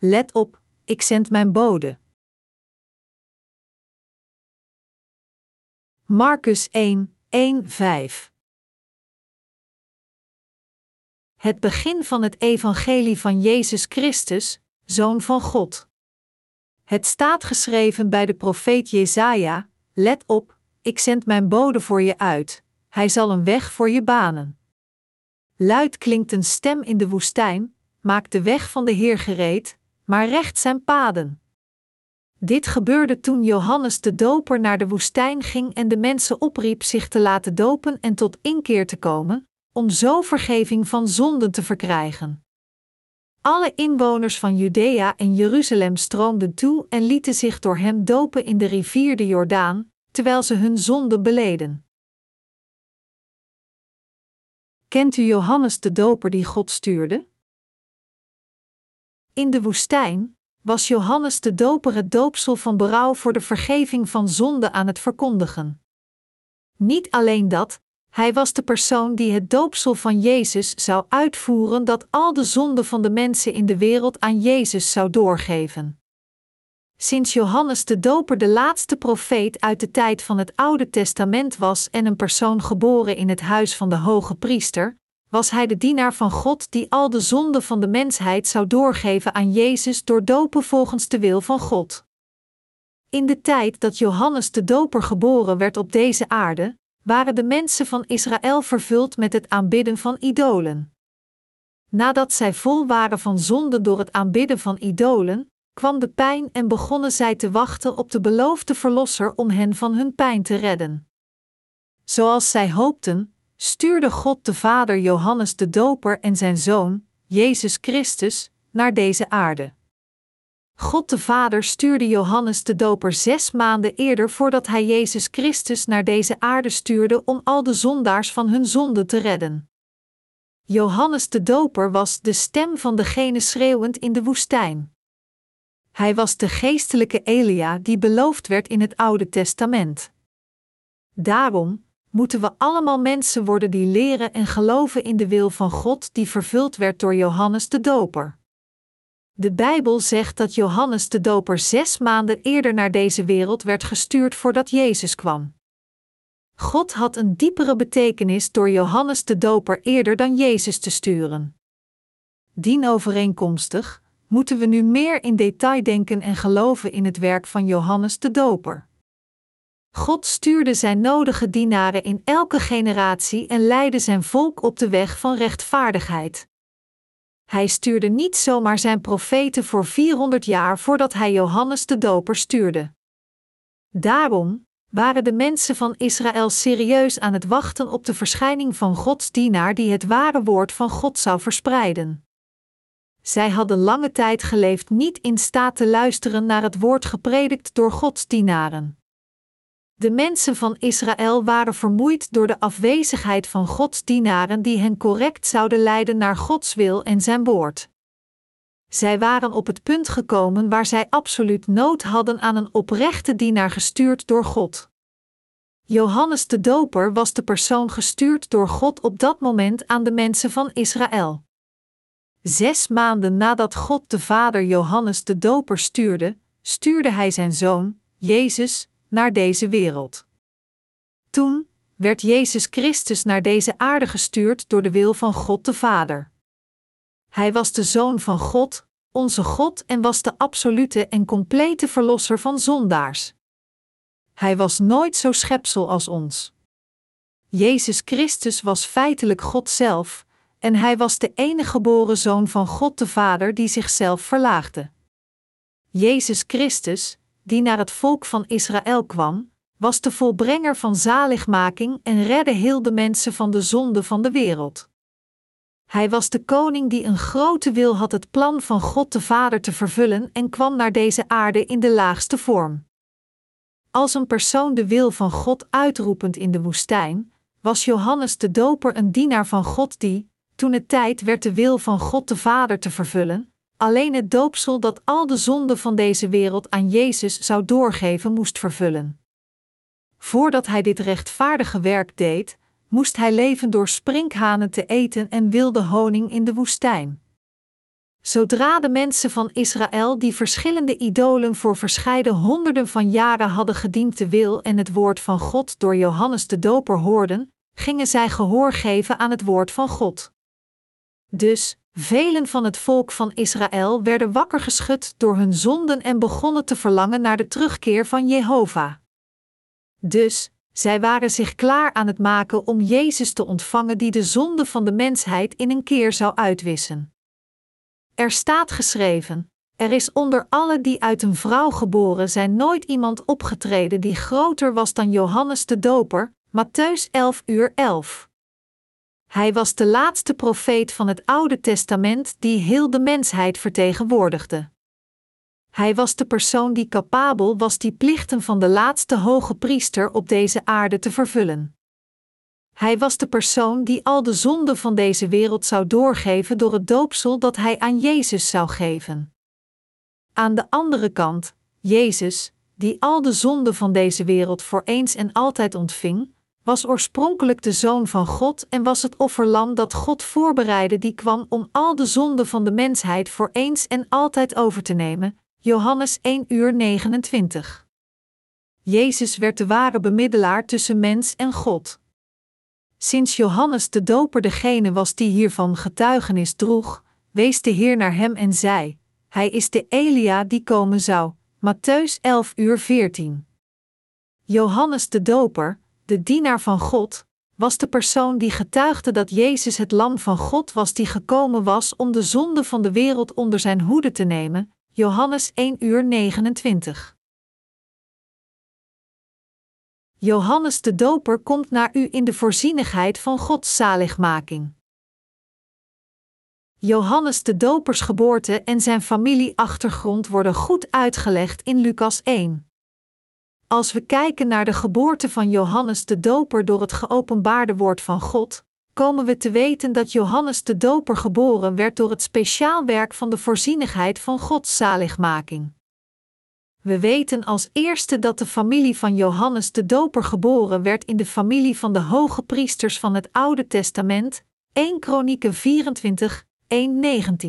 Let op, ik zend mijn bode. Marcus 1, 1, 5 Het begin van het evangelie van Jezus Christus, Zoon van God. Het staat geschreven bij de profeet Jesaja: Let op, ik zend mijn bode voor je uit, hij zal een weg voor je banen. Luid klinkt een stem in de woestijn: Maak de weg van de Heer gereed, maar recht zijn paden. Dit gebeurde toen Johannes de Doper naar de woestijn ging en de mensen opriep zich te laten dopen en tot inkeer te komen, om zo vergeving van zonden te verkrijgen. Alle inwoners van Judea en Jeruzalem stroomden toe en lieten zich door hem dopen in de rivier de Jordaan, terwijl ze hun zonden beleden. Kent u Johannes de Doper die God stuurde? In de woestijn was Johannes de Doper het doopsel van berouw voor de vergeving van zonde aan het verkondigen. Niet alleen dat, hij was de persoon die het doopsel van Jezus zou uitvoeren dat al de zonden van de mensen in de wereld aan Jezus zou doorgeven. Sinds Johannes de Doper de laatste profeet uit de tijd van het Oude Testament was en een persoon geboren in het huis van de hoge priester, was hij de dienaar van God die al de zonden van de mensheid zou doorgeven aan Jezus door dopen volgens de wil van God. In de tijd dat Johannes de Doper geboren werd op deze aarde, waren de mensen van Israël vervuld met het aanbidden van idolen. Nadat zij vol waren van zonde door het aanbidden van idolen, kwam de pijn en begonnen zij te wachten op de beloofde Verlosser om hen van hun pijn te redden. Zoals zij hoopten, stuurde God de Vader Johannes de Doper en zijn zoon, Jezus Christus, naar deze aarde. God de Vader stuurde Johannes de Doper zes maanden eerder voordat hij Jezus Christus naar deze aarde stuurde om al de zondaars van hun zonde te redden. Johannes de Doper was de stem van degene schreeuwend in de woestijn. Hij was de geestelijke Elia die beloofd werd in het Oude Testament. Daarom moeten we allemaal mensen worden die leren en geloven in de wil van God die vervuld werd door Johannes de Doper. De Bijbel zegt dat Johannes de Doper zes maanden eerder naar deze wereld werd gestuurd voordat Jezus kwam. God had een diepere betekenis door Johannes de Doper eerder dan Jezus te sturen. Dienovereenkomstig moeten we nu meer in detail denken en geloven in het werk van Johannes de Doper. God stuurde zijn nodige dienaren in elke generatie en leidde zijn volk op de weg van rechtvaardigheid. Hij stuurde niet zomaar zijn profeten voor 400 jaar voordat hij Johannes de Doper stuurde. Daarom waren de mensen van Israël serieus aan het wachten op de verschijning van Gods dienaar die het ware woord van God zou verspreiden. Zij hadden lange tijd geleefd niet in staat te luisteren naar het woord gepredikt door Gods dienaren. De mensen van Israël waren vermoeid door de afwezigheid van Gods dienaren die hen correct zouden leiden naar Gods wil en zijn woord. Zij waren op het punt gekomen waar zij absoluut nood hadden aan een oprechte dienaar gestuurd door God. Johannes de Doper was de persoon gestuurd door God op dat moment aan de mensen van Israël. Zes maanden nadat God de Vader Johannes de Doper stuurde, stuurde hij zijn zoon, Jezus, naar deze wereld. Toen werd Jezus Christus naar deze aarde gestuurd door de wil van God de Vader. Hij was de Zoon van God, onze God, en was de absolute en complete Verlosser van zondaars. Hij was nooit zo schepsel als ons. Jezus Christus was feitelijk God zelf, en hij was de enige geboren zoon van God de Vader die zichzelf verlaagde. Jezus Christus, die naar het volk van Israël kwam, was de volbrenger van zaligmaking en redde heel de mensen van de zonde van de wereld. Hij was de koning die een grote wil had het plan van God de Vader te vervullen en kwam naar deze aarde in de laagste vorm. Als een persoon de wil van God uitroepend in de woestijn, was Johannes de Doper een dienaar van God die, toen het tijd werd de wil van God de Vader te vervullen, alleen het doopsel dat al de zonden van deze wereld aan Jezus zou doorgeven moest vervullen. Voordat hij dit rechtvaardige werk deed, moest hij leven door sprinkhanen te eten en wilde honing in de woestijn. Zodra de mensen van Israël die verschillende idolen voor verscheiden honderden van jaren hadden gediend de wil en het woord van God door Johannes de Doper hoorden, gingen zij gehoor geven aan het woord van God. Dus, velen van het volk van Israël werden wakker geschud door hun zonden en begonnen te verlangen naar de terugkeer van Jehovah. Dus, zij waren zich klaar aan het maken om Jezus te ontvangen die de zonde van de mensheid in een keer zou uitwissen. Er staat geschreven: Er is onder alle die uit een vrouw geboren zijn nooit iemand opgetreden die groter was dan Johannes de Doper, Matthäus 11 uur 11. Hij was de laatste profeet van het Oude Testament die heel de mensheid vertegenwoordigde. Hij was de persoon die capabel was die plichten van de laatste hoge priester op deze aarde te vervullen. Hij was de persoon die al de zonden van deze wereld zou doorgeven door het doopsel dat hij aan Jezus zou geven. Aan de andere kant, Jezus, die al de zonden van deze wereld voor eens en altijd ontving, was oorspronkelijk de Zoon van God en was het offerlam dat God voorbereidde die kwam om al de zonden van de mensheid voor eens en altijd over te nemen. Johannes 1 uur 29. Jezus werd de ware bemiddelaar tussen mens en God. Sinds Johannes de Doper degene was die hiervan getuigenis droeg, wees de Heer naar hem en zei: Hij is de Elia die komen zou. Matthäus 11 uur 14. Johannes de Doper, de dienaar van God, was de persoon die getuigde dat Jezus het Lam van God was die gekomen was om de zonde van de wereld onder zijn hoede te nemen. Johannes 1 uur 29. Johannes de Doper komt naar u in de voorzienigheid van Gods zaligmaking. Johannes de Dopers geboorte en zijn familieachtergrond worden goed uitgelegd in Lucas 1. Als we kijken naar de geboorte van Johannes de Doper door het geopenbaarde woord van God, komen we te weten dat Johannes de Doper geboren werd door het speciaal werk van de voorzienigheid van Gods zaligmaking. We weten als eerste dat de familie van Johannes de Doper geboren werd in de familie van de hoge priesters van het Oude Testament, 1 Kronieken 24, 1-19.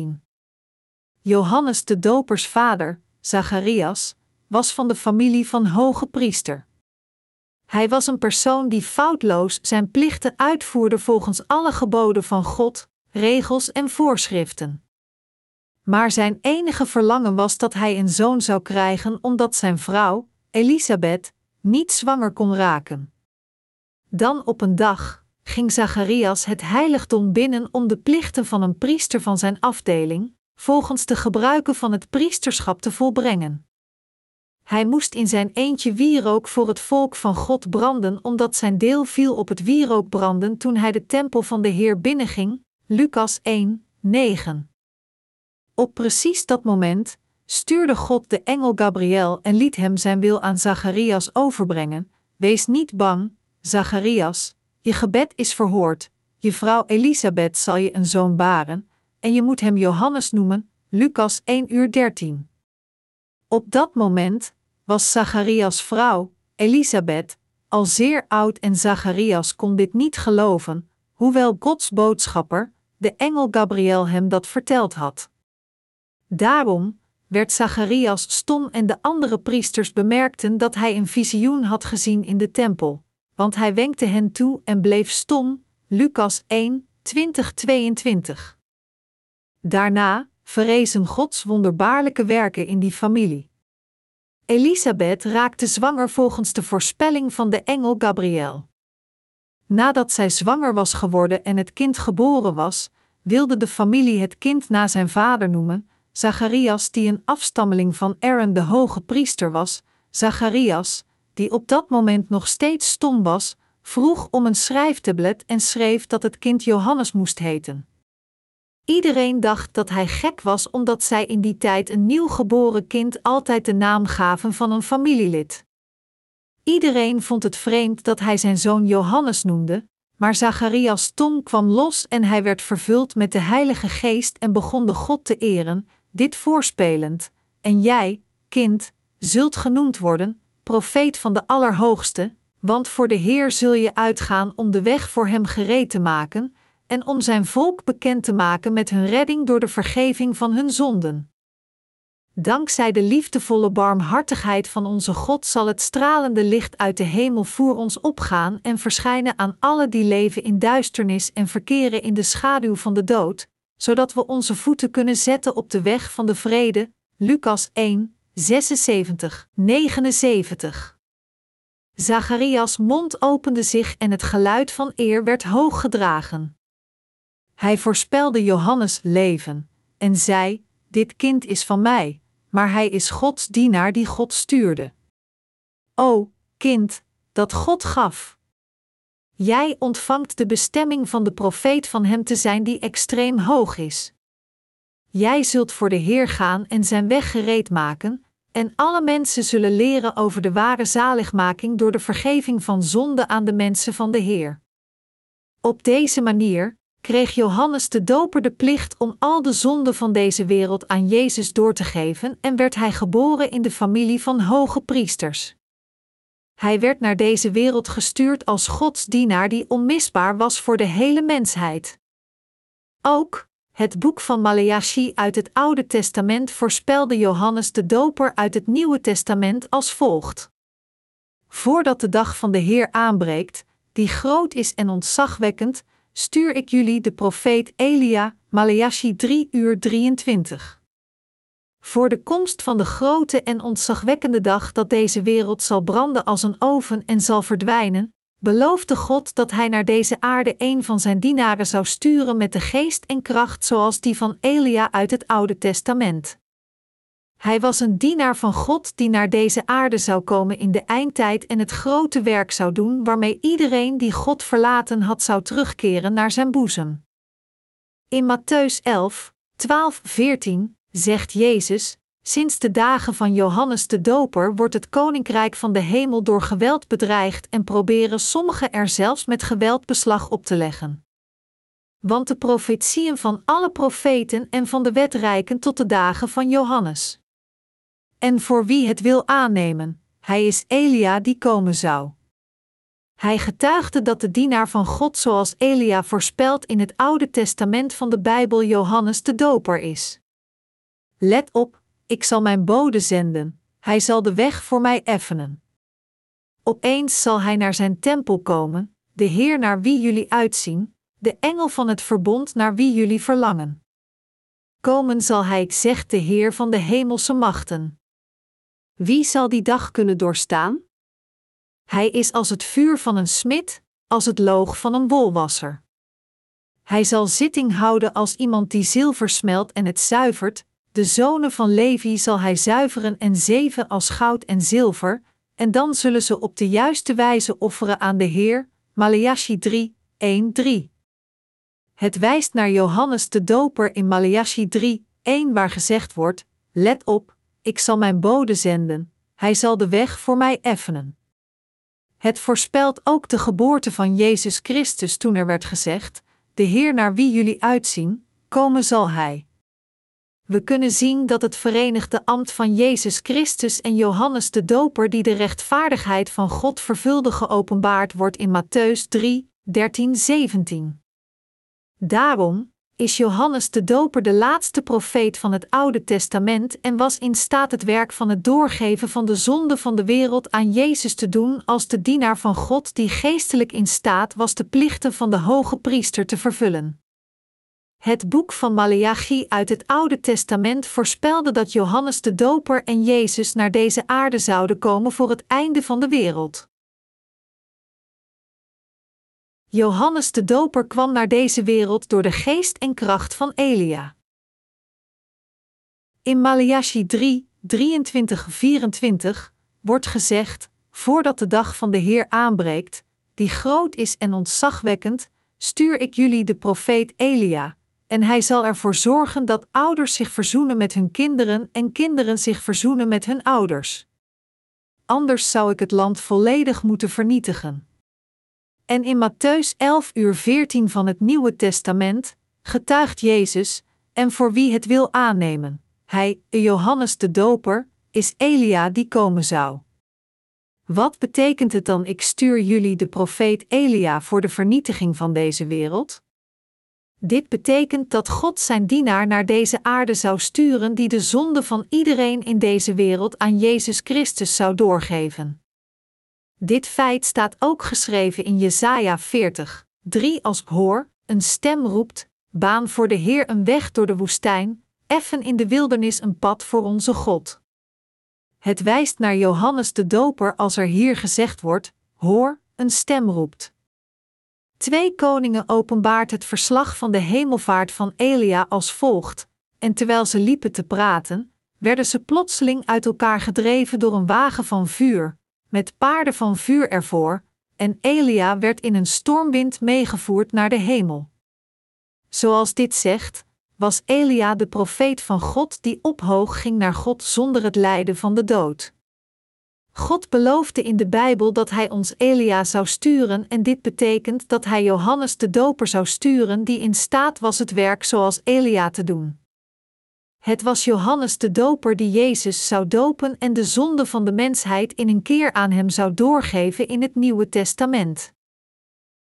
Johannes de Dopers vader, Zacharias, was van de familie van hoge priester. Hij was een persoon die foutloos zijn plichten uitvoerde volgens alle geboden van God, regels en voorschriften. Maar zijn enige verlangen was dat hij een zoon zou krijgen omdat zijn vrouw, Elisabeth, niet zwanger kon raken. Dan op een dag ging Zacharias het heiligdom binnen om de plichten van een priester van zijn afdeling, volgens de gebruiken van het priesterschap te volbrengen. Hij moest in zijn eentje wierook voor het volk van God branden, omdat zijn deel viel op het wierookbranden toen hij de tempel van de Heer binnenging. Lucas 1, 9. Op precies dat moment stuurde God de engel Gabriel en liet hem zijn wil aan Zacharias overbrengen. Wees niet bang, Zacharias, je gebed is verhoord. Je vrouw Elisabeth zal je een zoon baren, en je moet hem Johannes noemen. Lucas 1 uur 13. Op dat moment was Zacharias vrouw, Elisabeth, al zeer oud en Zacharias kon dit niet geloven, hoewel Gods boodschapper, de engel Gabriel hem dat verteld had. Daarom werd Zacharias stom en de andere priesters bemerkten dat hij een visioen had gezien in de tempel, want hij wenkte hen toe en bleef stom. Lucas 1, 20-22. Daarna verrezen Gods wonderbaarlijke werken in die familie. Elisabeth raakte zwanger volgens de voorspelling van de engel Gabriel. Nadat zij zwanger was geworden en het kind geboren was, wilde de familie het kind na zijn vader noemen, Zacharias, die een afstammeling van Aaron de hoge priester was. Zacharias, die op dat moment nog steeds stom was, vroeg om een schrijftablet en schreef dat het kind Johannes moest heten. Iedereen dacht dat hij gek was omdat zij in die tijd een nieuw geboren kind altijd de naam gaven van een familielid. Iedereen vond het vreemd dat hij zijn zoon Johannes noemde, maar Zacharias' tong kwam los en hij werd vervuld met de Heilige Geest en begon de God te eren, dit voorspelend: En jij, kind, zult genoemd worden, profeet van de Allerhoogste, want voor de Heer zul je uitgaan om de weg voor hem gereed te maken, en om zijn volk bekend te maken met hun redding door de vergeving van hun zonden. Dankzij de liefdevolle barmhartigheid van onze God zal het stralende licht uit de hemel voor ons opgaan en verschijnen aan alle die leven in duisternis en verkeren in de schaduw van de dood, zodat we onze voeten kunnen zetten op de weg van de vrede. Lucas 1, 76, 79. Zacharias mond opende zich en het geluid van eer werd hoog gedragen. Hij voorspelde Johannes leven en zei: Dit kind is van mij, maar hij is Gods dienaar die God stuurde. O, kind, dat God gaf. Jij ontvangt de bestemming van de profeet van hem te zijn die extreem hoog is. Jij zult voor de Heer gaan en zijn weg gereed maken, en alle mensen zullen leren over de ware zaligmaking door de vergeving van zonde aan de mensen van de Heer. Op deze manier kreeg Johannes de Doper de plicht om al de zonden van deze wereld aan Jezus door te geven en werd hij geboren in de familie van hoge priesters. Hij werd naar deze wereld gestuurd als Gods dienaar die onmisbaar was voor de hele mensheid. Ook, het boek van Maleachi uit het Oude Testament voorspelde Johannes de Doper uit het Nieuwe Testament als volgt: Voordat de dag van de Heer aanbreekt, die groot is en ontzagwekkend, stuur ik jullie de profeet Elia, Maleachi 3 uur 23. Voor de komst van de grote en ontzagwekkende dag dat deze wereld zal branden als een oven en zal verdwijnen, beloofde God dat hij naar deze aarde een van zijn dienaren zou sturen met de geest en kracht zoals die van Elia uit het Oude Testament. Hij was een dienaar van God die naar deze aarde zou komen in de eindtijd en het grote werk zou doen waarmee iedereen die God verlaten had zou terugkeren naar zijn boezem. In Matthäus 11, 12, 14 zegt Jezus: Sinds de dagen van Johannes de Doper wordt het koninkrijk van de hemel door geweld bedreigd en proberen sommigen er zelfs met geweld beslag op te leggen. Want de profetieën van alle profeten en van de wet reiken tot de dagen van Johannes. En voor wie het wil aannemen, hij is Elia die komen zou. Hij getuigde dat de dienaar van God zoals Elia voorspelt in het Oude Testament van de Bijbel Johannes de Doper is. Let op, ik zal mijn bode zenden, hij zal de weg voor mij effenen. Opeens zal hij naar zijn tempel komen, de Heer naar wie jullie uitzien, de engel van het verbond naar wie jullie verlangen. Komen zal hij, zegt de Heer van de hemelse machten. Wie zal die dag kunnen doorstaan? Hij is als het vuur van een smid, als het loog van een wolwasser. Hij zal zitting houden als iemand die zilver smelt en het zuivert, de zonen van Levi zal hij zuiveren en zeven als goud en zilver, en dan zullen ze op de juiste wijze offeren aan de Heer. Maleachi 3, 1, 3. Het wijst naar Johannes de Doper in Maleachi 3, 1 waar gezegd wordt: Let op, ik zal mijn bode zenden, hij zal de weg voor mij effenen. Het voorspelt ook de geboorte van Jezus Christus toen er werd gezegd: De Heer naar wie jullie uitzien, komen zal hij. We kunnen zien dat het verenigde ambt van Jezus Christus en Johannes de Doper, die de rechtvaardigheid van God vervulde, geopenbaard wordt in Matthäus 3, 13, 17. Daarom, is Johannes de Doper de laatste profeet van het Oude Testament en was in staat het werk van het doorgeven van de zonde van de wereld aan Jezus te doen als de dienaar van God die geestelijk in staat was de plichten van de hoge priester te vervullen. Het boek van Maleachi uit het Oude Testament voorspelde dat Johannes de Doper en Jezus naar deze aarde zouden komen voor het einde van de wereld. Johannes de Doper kwam naar deze wereld door de geest en kracht van Elia. In Malachi 3, 23-24 wordt gezegd: Voordat de dag van de Heer aanbreekt, die groot is en ontzagwekkend, stuur ik jullie de profeet Elia, en hij zal ervoor zorgen dat ouders zich verzoenen met hun kinderen en kinderen zich verzoenen met hun ouders. Anders zou ik het land volledig moeten vernietigen. En in Matthäus 11 uur 14 van het Nieuwe Testament getuigt Jezus, en voor wie het wil aannemen, hij, Johannes de Doper, is Elia die komen zou. Wat betekent het dan ik stuur jullie de profeet Elia voor de vernietiging van deze wereld? Dit betekent dat God zijn dienaar naar deze aarde zou sturen die de zonde van iedereen in deze wereld aan Jezus Christus zou doorgeven. Dit feit staat ook geschreven in Jesaja 40, 3 als hoor, een stem roept, baan voor de Heer een weg door de woestijn, effen in de wildernis een pad voor onze God. Het wijst naar Johannes de Doper als er hier gezegd wordt: hoor, een stem roept. Twee koningen openbaart het verslag van de hemelvaart van Elia als volgt: En terwijl ze liepen te praten, werden ze plotseling uit elkaar gedreven door een wagen van vuur, met paarden van vuur ervoor, en Elia werd in een stormwind meegevoerd naar de hemel. Zoals dit zegt, was Elia de profeet van God die ophoog ging naar God zonder het lijden van de dood. God beloofde in de Bijbel dat Hij ons Elia zou sturen, en dit betekent dat Hij Johannes de Doper zou sturen, die in staat was het werk zoals Elia te doen. Het was Johannes de Doper die Jezus zou dopen en de zonde van de mensheid in een keer aan hem zou doorgeven in het Nieuwe Testament.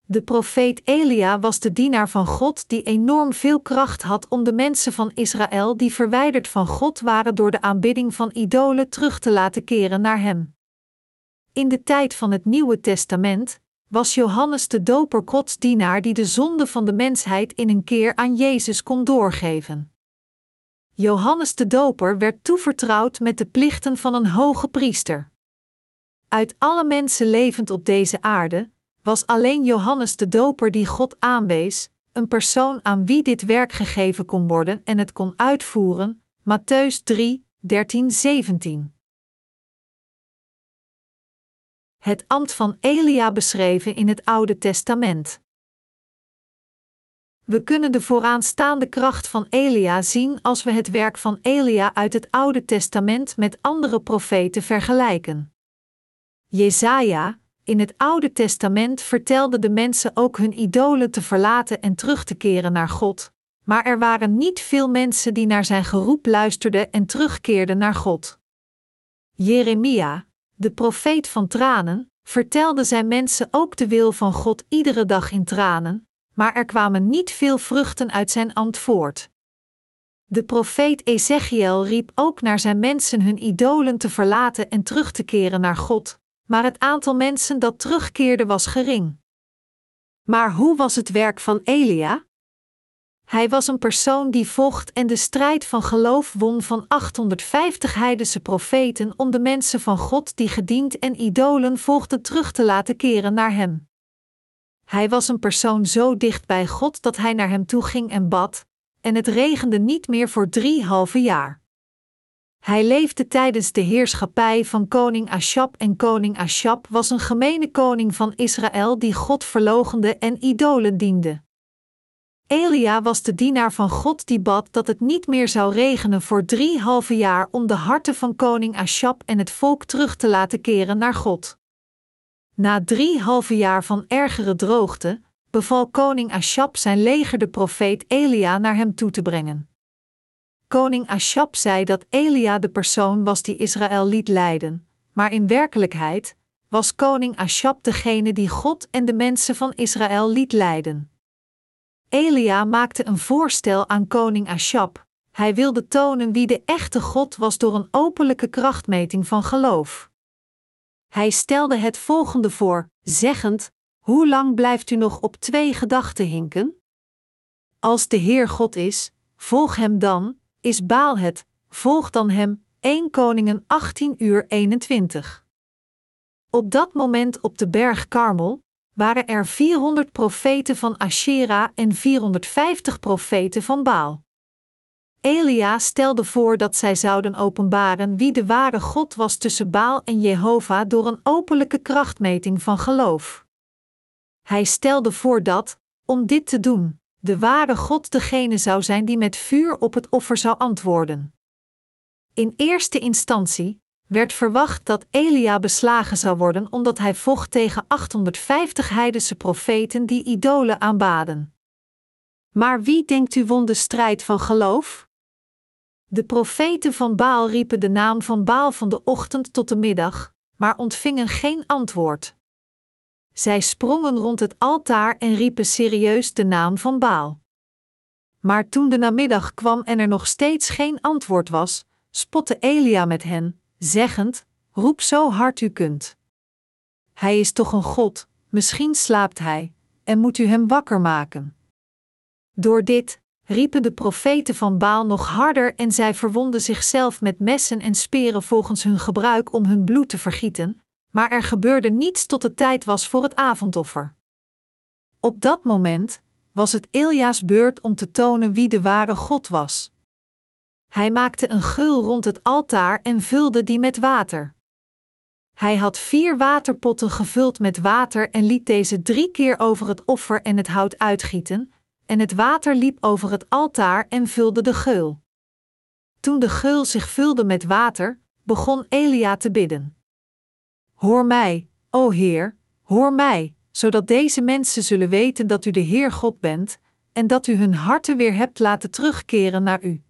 De profeet Elia was de dienaar van God die enorm veel kracht had om de mensen van Israël die verwijderd van God waren door de aanbidding van idolen terug te laten keren naar hem. In de tijd van het Nieuwe Testament was Johannes de Doper Gods dienaar die de zonde van de mensheid in een keer aan Jezus kon doorgeven. Johannes de Doper werd toevertrouwd met de plichten van een hoge priester. Uit alle mensen levend op deze aarde was alleen Johannes de Doper die God aanwees, een persoon aan wie dit werk gegeven kon worden en het kon uitvoeren. Matthäus 3, 13, 17. Het ambt van Elia beschreven in het Oude Testament. We kunnen de vooraanstaande kracht van Elia zien als we het werk van Elia uit het Oude Testament met andere profeten vergelijken. Jesaja, in het Oude Testament vertelde de mensen ook hun idolen te verlaten en terug te keren naar God, maar er waren niet veel mensen die naar zijn geroep luisterden en terugkeerden naar God. Jeremia, de profeet van tranen, vertelde zijn mensen ook de wil van God iedere dag in tranen, maar er kwamen niet veel vruchten uit zijn ambt voort. De profeet Ezechiel riep ook naar zijn mensen hun idolen te verlaten en terug te keren naar God, maar het aantal mensen dat terugkeerde was gering. Maar hoe was het werk van Elia? Hij was een persoon die vocht en de strijd van geloof won van 850 heidense profeten om de mensen van God die gediend en idolen volgden terug te laten keren naar hem. Hij was een persoon zo dicht bij God dat hij naar hem toe ging en bad, en het regende niet meer voor drie halve jaar. Hij leefde tijdens de heerschappij van koning Ashab en koning Ashab was een gemene koning van Israël die God verlogende en idolen diende. Elia was de dienaar van God die bad dat het niet meer zou regenen voor drie halve jaar om de harten van koning Ashab en het volk terug te laten keren naar God. Na drie halve jaar van ergere droogte, beval koning Ashab zijn leger de profeet Elia naar hem toe te brengen. Koning Ashab zei dat Elia de persoon was die Israël liet leiden, maar in werkelijkheid was koning Ashab degene die God en de mensen van Israël liet leiden. Elia maakte een voorstel aan koning Ashab. Hij wilde tonen wie de echte God was door een openlijke krachtmeting van geloof. Hij stelde het volgende voor, zeggend: Hoe lang blijft u nog op twee gedachten hinken? Als de Heer God is, volg hem dan, is Baal het, volg dan hem, 1 Koningen 18 uur 21. Op dat moment op de berg Karmel waren er 400 profeten van Ashera en 450 profeten van Baal. Elia stelde voor dat zij zouden openbaren wie de ware God was tussen Baal en Jehovah door een openlijke krachtmeting van geloof. Hij stelde voor dat, om dit te doen, de ware God degene zou zijn die met vuur op het offer zou antwoorden. In eerste instantie werd verwacht dat Elia beslagen zou worden omdat hij vocht tegen 850 heidense profeten die idolen aanbaden. Maar wie denkt u won de strijd van geloof? De profeten van Baal riepen de naam van Baal van de ochtend tot de middag, maar ontvingen geen antwoord. Zij sprongen rond het altaar en riepen serieus de naam van Baal. Maar toen de namiddag kwam en er nog steeds geen antwoord was, spotte Elia met hen, zeggend: Roep zo hard u kunt. Hij is toch een God, misschien slaapt hij, en moet u hem wakker maken. Door dit riepen de profeten van Baal nog harder en zij verwonden zichzelf met messen en speren volgens hun gebruik om hun bloed te vergieten, maar er gebeurde niets tot het tijd was voor het avondoffer. Op dat moment was het Elia's beurt om te tonen wie de ware God was. Hij maakte een geul rond het altaar en vulde die met water. Hij had vier waterpotten gevuld met water en liet deze drie keer over het offer en het hout uitgieten, en het water liep over het altaar en vulde de geul. Toen de geul zich vulde met water, begon Elia te bidden. Hoor mij, o Heer, hoor mij, zodat deze mensen zullen weten dat u de Heer God bent, en dat u hun harten weer hebt laten terugkeren naar u.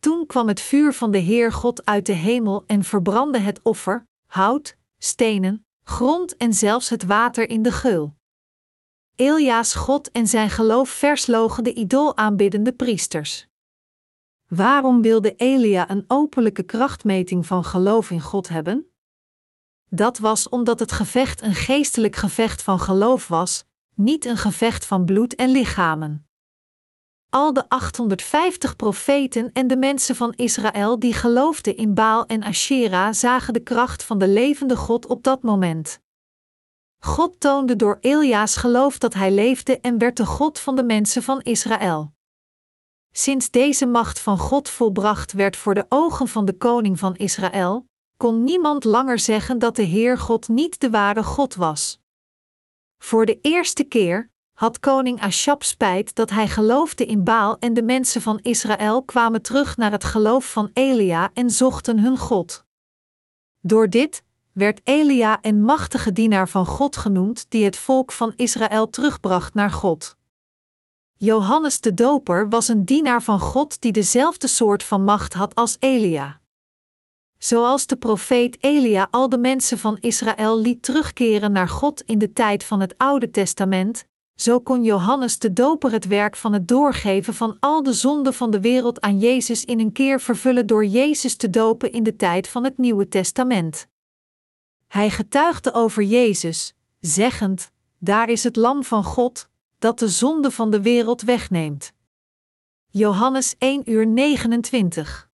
Toen kwam het vuur van de Heer God uit de hemel en verbrandde het offer, hout, stenen, grond en zelfs het water in de geul. Elia's God en zijn geloof verslogen de idool aanbiddende priesters. Waarom wilde Elia een openlijke krachtmeting van geloof in God hebben? Dat was omdat het gevecht een geestelijk gevecht van geloof was, niet een gevecht van bloed en lichamen. Al de 850 profeten en de mensen van Israël die geloofden in Baal en Asherah zagen de kracht van de levende God op dat moment. God toonde door Elia's geloof dat hij leefde en werd de God van de mensen van Israël. Sinds deze macht van God volbracht werd voor de ogen van de koning van Israël, kon niemand langer zeggen dat de Heer God niet de ware God was. Voor de eerste keer had koning Ashab spijt dat hij geloofde in Baal en de mensen van Israël kwamen terug naar het geloof van Elia en zochten hun God. Door dit werd Elia een machtige dienaar van God genoemd die het volk van Israël terugbracht naar God. Johannes de Doper was een dienaar van God die dezelfde soort van macht had als Elia. Zoals de profeet Elia al de mensen van Israël liet terugkeren naar God in de tijd van het Oude Testament, zo kon Johannes de Doper het werk van het doorgeven van al de zonden van de wereld aan Jezus in een keer vervullen door Jezus te dopen in de tijd van het Nieuwe Testament. Hij getuigde over Jezus, zeggend: Daar is het Lam van God, dat de zonde van de wereld wegneemt. Johannes 1 uur 29.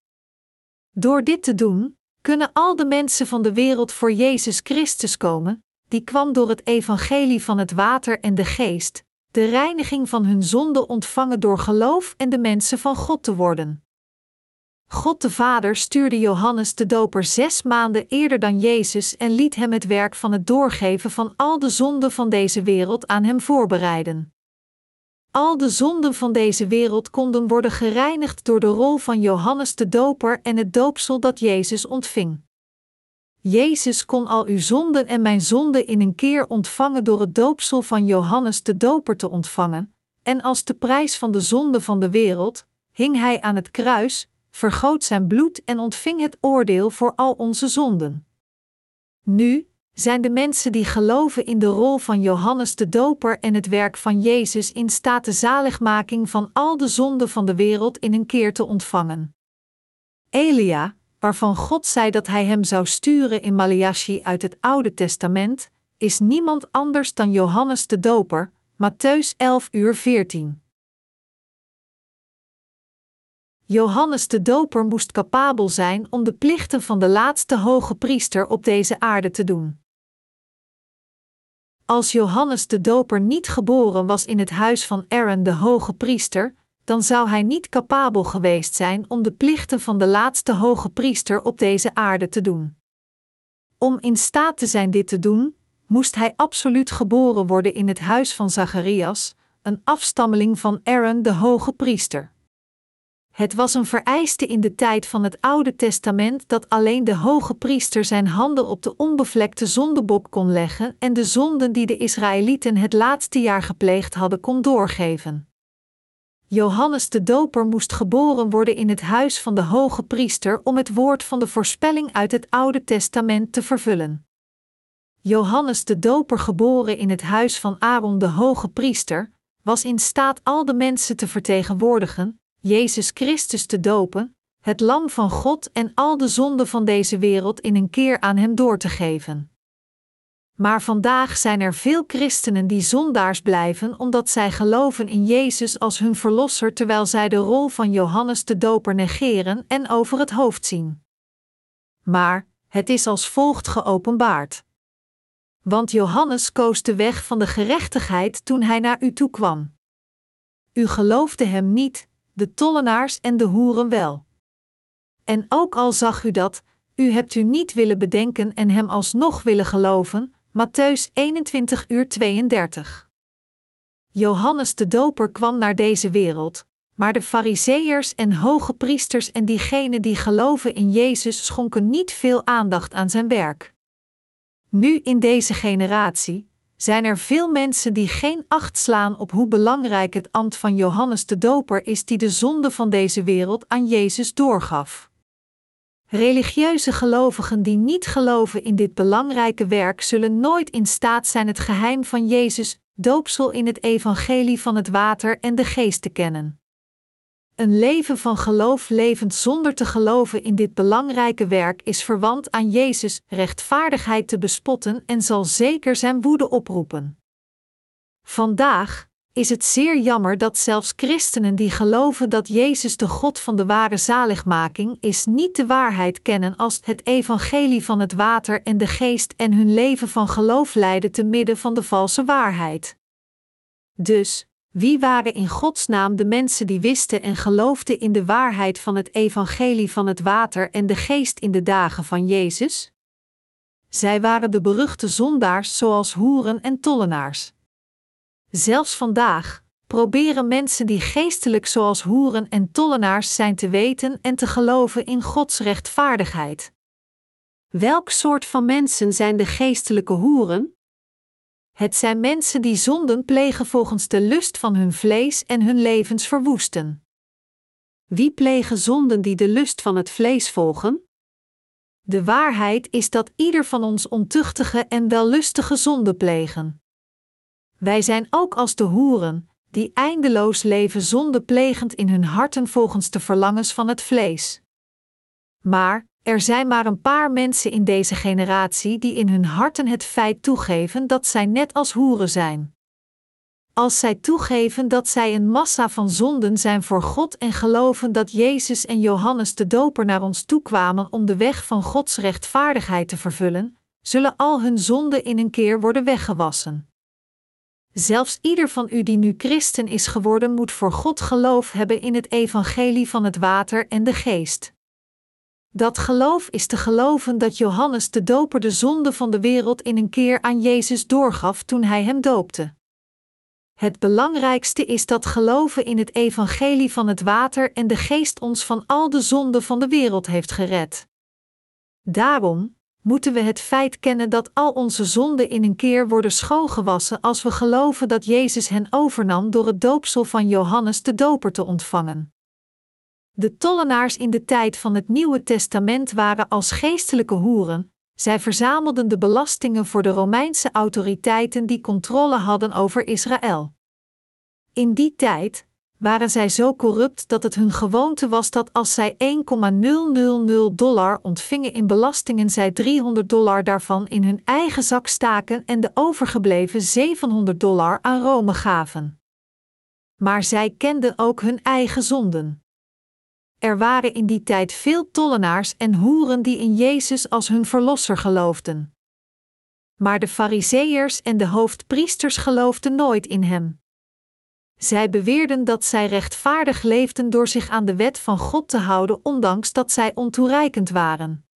Door dit te doen, kunnen al de mensen van de wereld voor Jezus Christus komen, die kwam door het evangelie van het water en de geest, de reiniging van hun zonde ontvangen door geloof en de mensen van God te worden. God de Vader stuurde Johannes de Doper zes maanden eerder dan Jezus en liet hem het werk van het doorgeven van al de zonden van deze wereld aan hem voorbereiden. Al de zonden van deze wereld konden worden gereinigd door de rol van Johannes de Doper en het doopsel dat Jezus ontving. Jezus kon al uw zonden en mijn zonden in een keer ontvangen door het doopsel van Johannes de Doper te ontvangen, en als de prijs van de zonde van de wereld, hing hij aan het kruis, vergoot zijn bloed en ontving het oordeel voor al onze zonden. Nu zijn de mensen die geloven in de rol van Johannes de Doper en het werk van Jezus in staat de zaligmaking van al de zonden van de wereld in een keer te ontvangen. Elia, waarvan God zei dat hij hem zou sturen in Malachi uit het Oude Testament, is niemand anders dan Johannes de Doper, Matthäus 11 uur 14. Johannes de Doper moest capabel zijn om de plichten van de laatste hoge priester op deze aarde te doen. Als Johannes de Doper niet geboren was in het huis van Aaron de hoge priester, dan zou hij niet capabel geweest zijn om de plichten van de laatste hoge priester op deze aarde te doen. Om in staat te zijn dit te doen, moest hij absoluut geboren worden in het huis van Zacharias, een afstammeling van Aaron de hoge priester. Het was een vereiste in de tijd van het Oude Testament dat alleen de hoge priester zijn handen op de onbevlekte zondebok kon leggen en de zonden die de Israëlieten het laatste jaar gepleegd hadden kon doorgeven. Johannes de Doper moest geboren worden in het huis van de hoge priester om het woord van de voorspelling uit het Oude Testament te vervullen. Johannes de Doper geboren in het huis van Aaron de hoge priester, was in staat al de mensen te vertegenwoordigen, Jezus Christus te dopen, het Lam van God en al de zonden van deze wereld in een keer aan Hem door te geven. Maar vandaag zijn er veel christenen die zondaars blijven omdat zij geloven in Jezus als hun verlosser terwijl zij de rol van Johannes de Doper negeren en over het hoofd zien. Maar het is als volgt geopenbaard. Want Johannes koos de weg van de gerechtigheid toen hij naar u toe kwam. U geloofde hem niet, de tollenaars en de hoeren wel. En ook al zag u dat, u hebt u niet willen bedenken en hem alsnog willen geloven, Matthäus 21 uur 32. Johannes de Doper kwam naar deze wereld, maar de Fariseërs en hoge priesters en diegenen die geloven in Jezus schonken niet veel aandacht aan zijn werk. Nu in deze generatie zijn er veel mensen die geen acht slaan op hoe belangrijk het ambt van Johannes de Doper is die de zonde van deze wereld aan Jezus doorgaf. Religieuze gelovigen die niet geloven in dit belangrijke werk zullen nooit in staat zijn het geheim van Jezus, doopsel in het evangelie van het water en de geest te kennen. Een leven van geloof levend zonder te geloven in dit belangrijke werk is verwant aan Jezus' rechtvaardigheid te bespotten en zal zeker zijn woede oproepen. Vandaag, is het zeer jammer dat zelfs christenen die geloven dat Jezus de God van de ware zaligmaking is, niet de waarheid kennen als het evangelie van het water en de geest en hun leven van geloof leiden te midden van de valse waarheid. Dus, wie waren in Gods naam de mensen die wisten en geloofden in de waarheid van het evangelie van het water en de geest in de dagen van Jezus? Zij waren de beruchte zondaars zoals hoeren en tollenaars. Zelfs vandaag proberen mensen die geestelijk zoals hoeren en tollenaars zijn te weten en te geloven in Gods rechtvaardigheid. Welk soort van mensen zijn de geestelijke hoeren? Het zijn mensen die zonden plegen volgens de lust van hun vlees en hun levens verwoesten. Wie plegen zonden die de lust van het vlees volgen? De waarheid is dat ieder van ons ontuchtige en wellustige zonden plegen. Wij zijn ook als de hoeren, die eindeloos leven zonde plegend in hun harten volgens de verlangens van het vlees. Maar er zijn maar een paar mensen in deze generatie die in hun harten het feit toegeven dat zij net als hoeren zijn. Als zij toegeven dat zij een massa van zonden zijn voor God en geloven dat Jezus en Johannes de Doper naar ons toekwamen om de weg van Gods rechtvaardigheid te vervullen, zullen al hun zonden in een keer worden weggewassen. Zelfs ieder van u die nu christen is geworden, moet voor God geloof hebben in het evangelie van het water en de geest. Dat geloof is te geloven dat Johannes de Doper de zonde van de wereld in een keer aan Jezus doorgaf toen hij hem doopte. Het belangrijkste is dat geloven in het evangelie van het water en de geest ons van al de zonden van de wereld heeft gered. Daarom, moeten we het feit kennen dat al onze zonden in een keer worden schoongewassen als we geloven dat Jezus hen overnam door het doopsel van Johannes de Doper te ontvangen. De tollenaars in de tijd van het Nieuwe Testament waren als geestelijke hoeren, zij verzamelden de belastingen voor de Romeinse autoriteiten die controle hadden over Israël. In die tijd, waren zij zo corrupt dat het hun gewoonte was dat als zij 1,000 dollar ontvingen in belastingen, zij 300 dollar daarvan in hun eigen zak staken en de overgebleven 700 dollar aan Rome gaven. Maar zij kenden ook hun eigen zonden. Er waren in die tijd veel tollenaars en hoeren die in Jezus als hun verlosser geloofden. Maar de Fariseërs en de hoofdpriesters geloofden nooit in hem. Zij beweerden dat zij rechtvaardig leefden door zich aan de wet van God te houden, ondanks dat zij ontoereikend waren.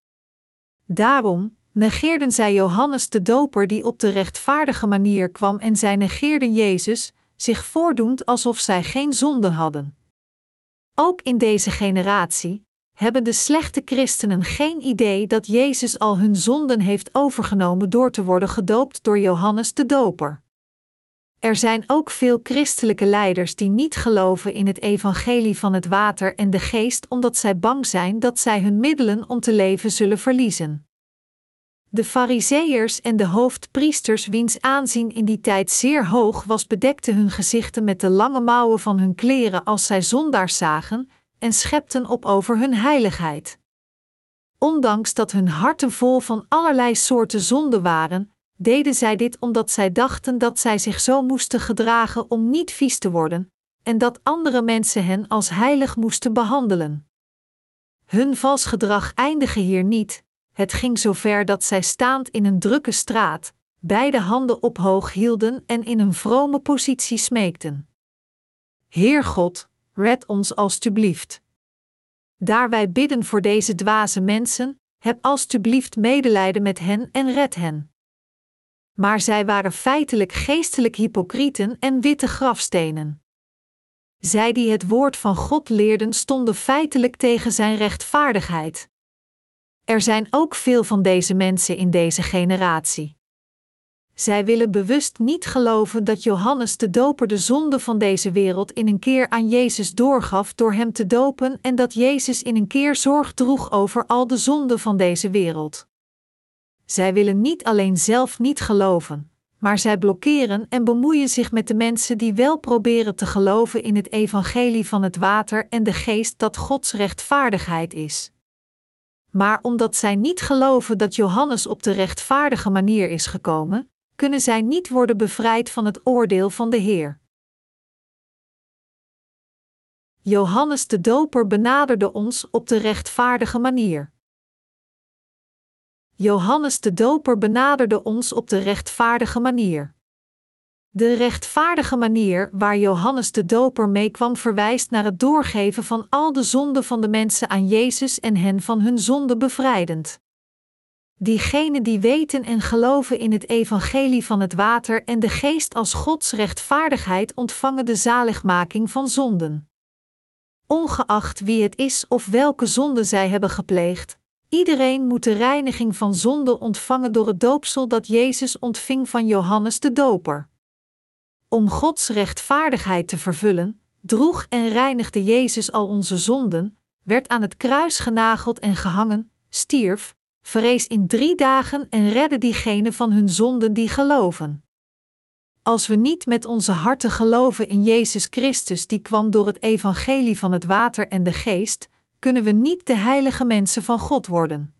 Daarom negeerden zij Johannes de Doper, die op de rechtvaardige manier kwam, en zij negeerden Jezus, zich voordoend alsof zij geen zonde hadden. Ook in deze generatie hebben de slechte christenen geen idee dat Jezus al hun zonden heeft overgenomen door te worden gedoopt door Johannes de Doper. Er zijn ook veel christelijke leiders die niet geloven in het evangelie van het water en de geest omdat zij bang zijn dat zij hun middelen om te leven zullen verliezen. De Fariseërs en de hoofdpriesters, wiens aanzien in die tijd zeer hoog was, bedekten hun gezichten met de lange mouwen van hun kleren als zij zondaars zagen, en schepten op over hun heiligheid. Ondanks dat hun harten vol van allerlei soorten zonde waren, deden zij dit omdat zij dachten dat zij zich zo moesten gedragen om niet vies te worden, en dat andere mensen hen als heilig moesten behandelen. Hun vals gedrag eindigde hier niet, het ging zover dat zij staand in een drukke straat, beide handen ophoog hielden en in een vrome positie smeekten. Heer God, red ons alstublieft. Daar wij bidden voor deze dwaze mensen, heb alstublieft medelijden met hen en red hen. Maar zij waren feitelijk geestelijk hypocrieten en witte grafstenen. Zij die het woord van God leerden, stonden feitelijk tegen zijn rechtvaardigheid. Er zijn ook veel van deze mensen in deze generatie. Zij willen bewust niet geloven dat Johannes de Doper de zonde van deze wereld in een keer aan Jezus doorgaf door hem te dopen en dat Jezus in een keer zorg droeg over al de zonden van deze wereld. Zij willen niet alleen zelf niet geloven, maar zij blokkeren en bemoeien zich met de mensen die wel proberen te geloven in het evangelie van het water en de geest dat Gods rechtvaardigheid is. Maar omdat zij niet geloven dat Johannes op de rechtvaardige manier is gekomen, kunnen zij niet worden bevrijd van het oordeel van de Heer. Johannes de Doper benaderde ons op de rechtvaardige manier. Johannes de Doper benaderde ons op de rechtvaardige manier. De rechtvaardige manier waar Johannes de Doper mee kwam verwijst naar het doorgeven van al de zonden van de mensen aan Jezus en hen van hun zonde bevrijdend. Diegenen die weten en geloven in het evangelie van het water en de geest als Gods rechtvaardigheid ontvangen de zaligmaking van zonden. Ongeacht wie het is of welke zonde zij hebben gepleegd, iedereen moet de reiniging van zonde ontvangen door het doopsel dat Jezus ontving van Johannes de Doper. Om Gods rechtvaardigheid te vervullen, droeg en reinigde Jezus al onze zonden, werd aan het kruis genageld en gehangen, stierf, vrees in drie dagen en redde diegenen van hun zonden die geloven. Als we niet met onze harten geloven in Jezus Christus, die kwam door het evangelie van het water en de geest, kunnen we niet de heilige mensen van God worden.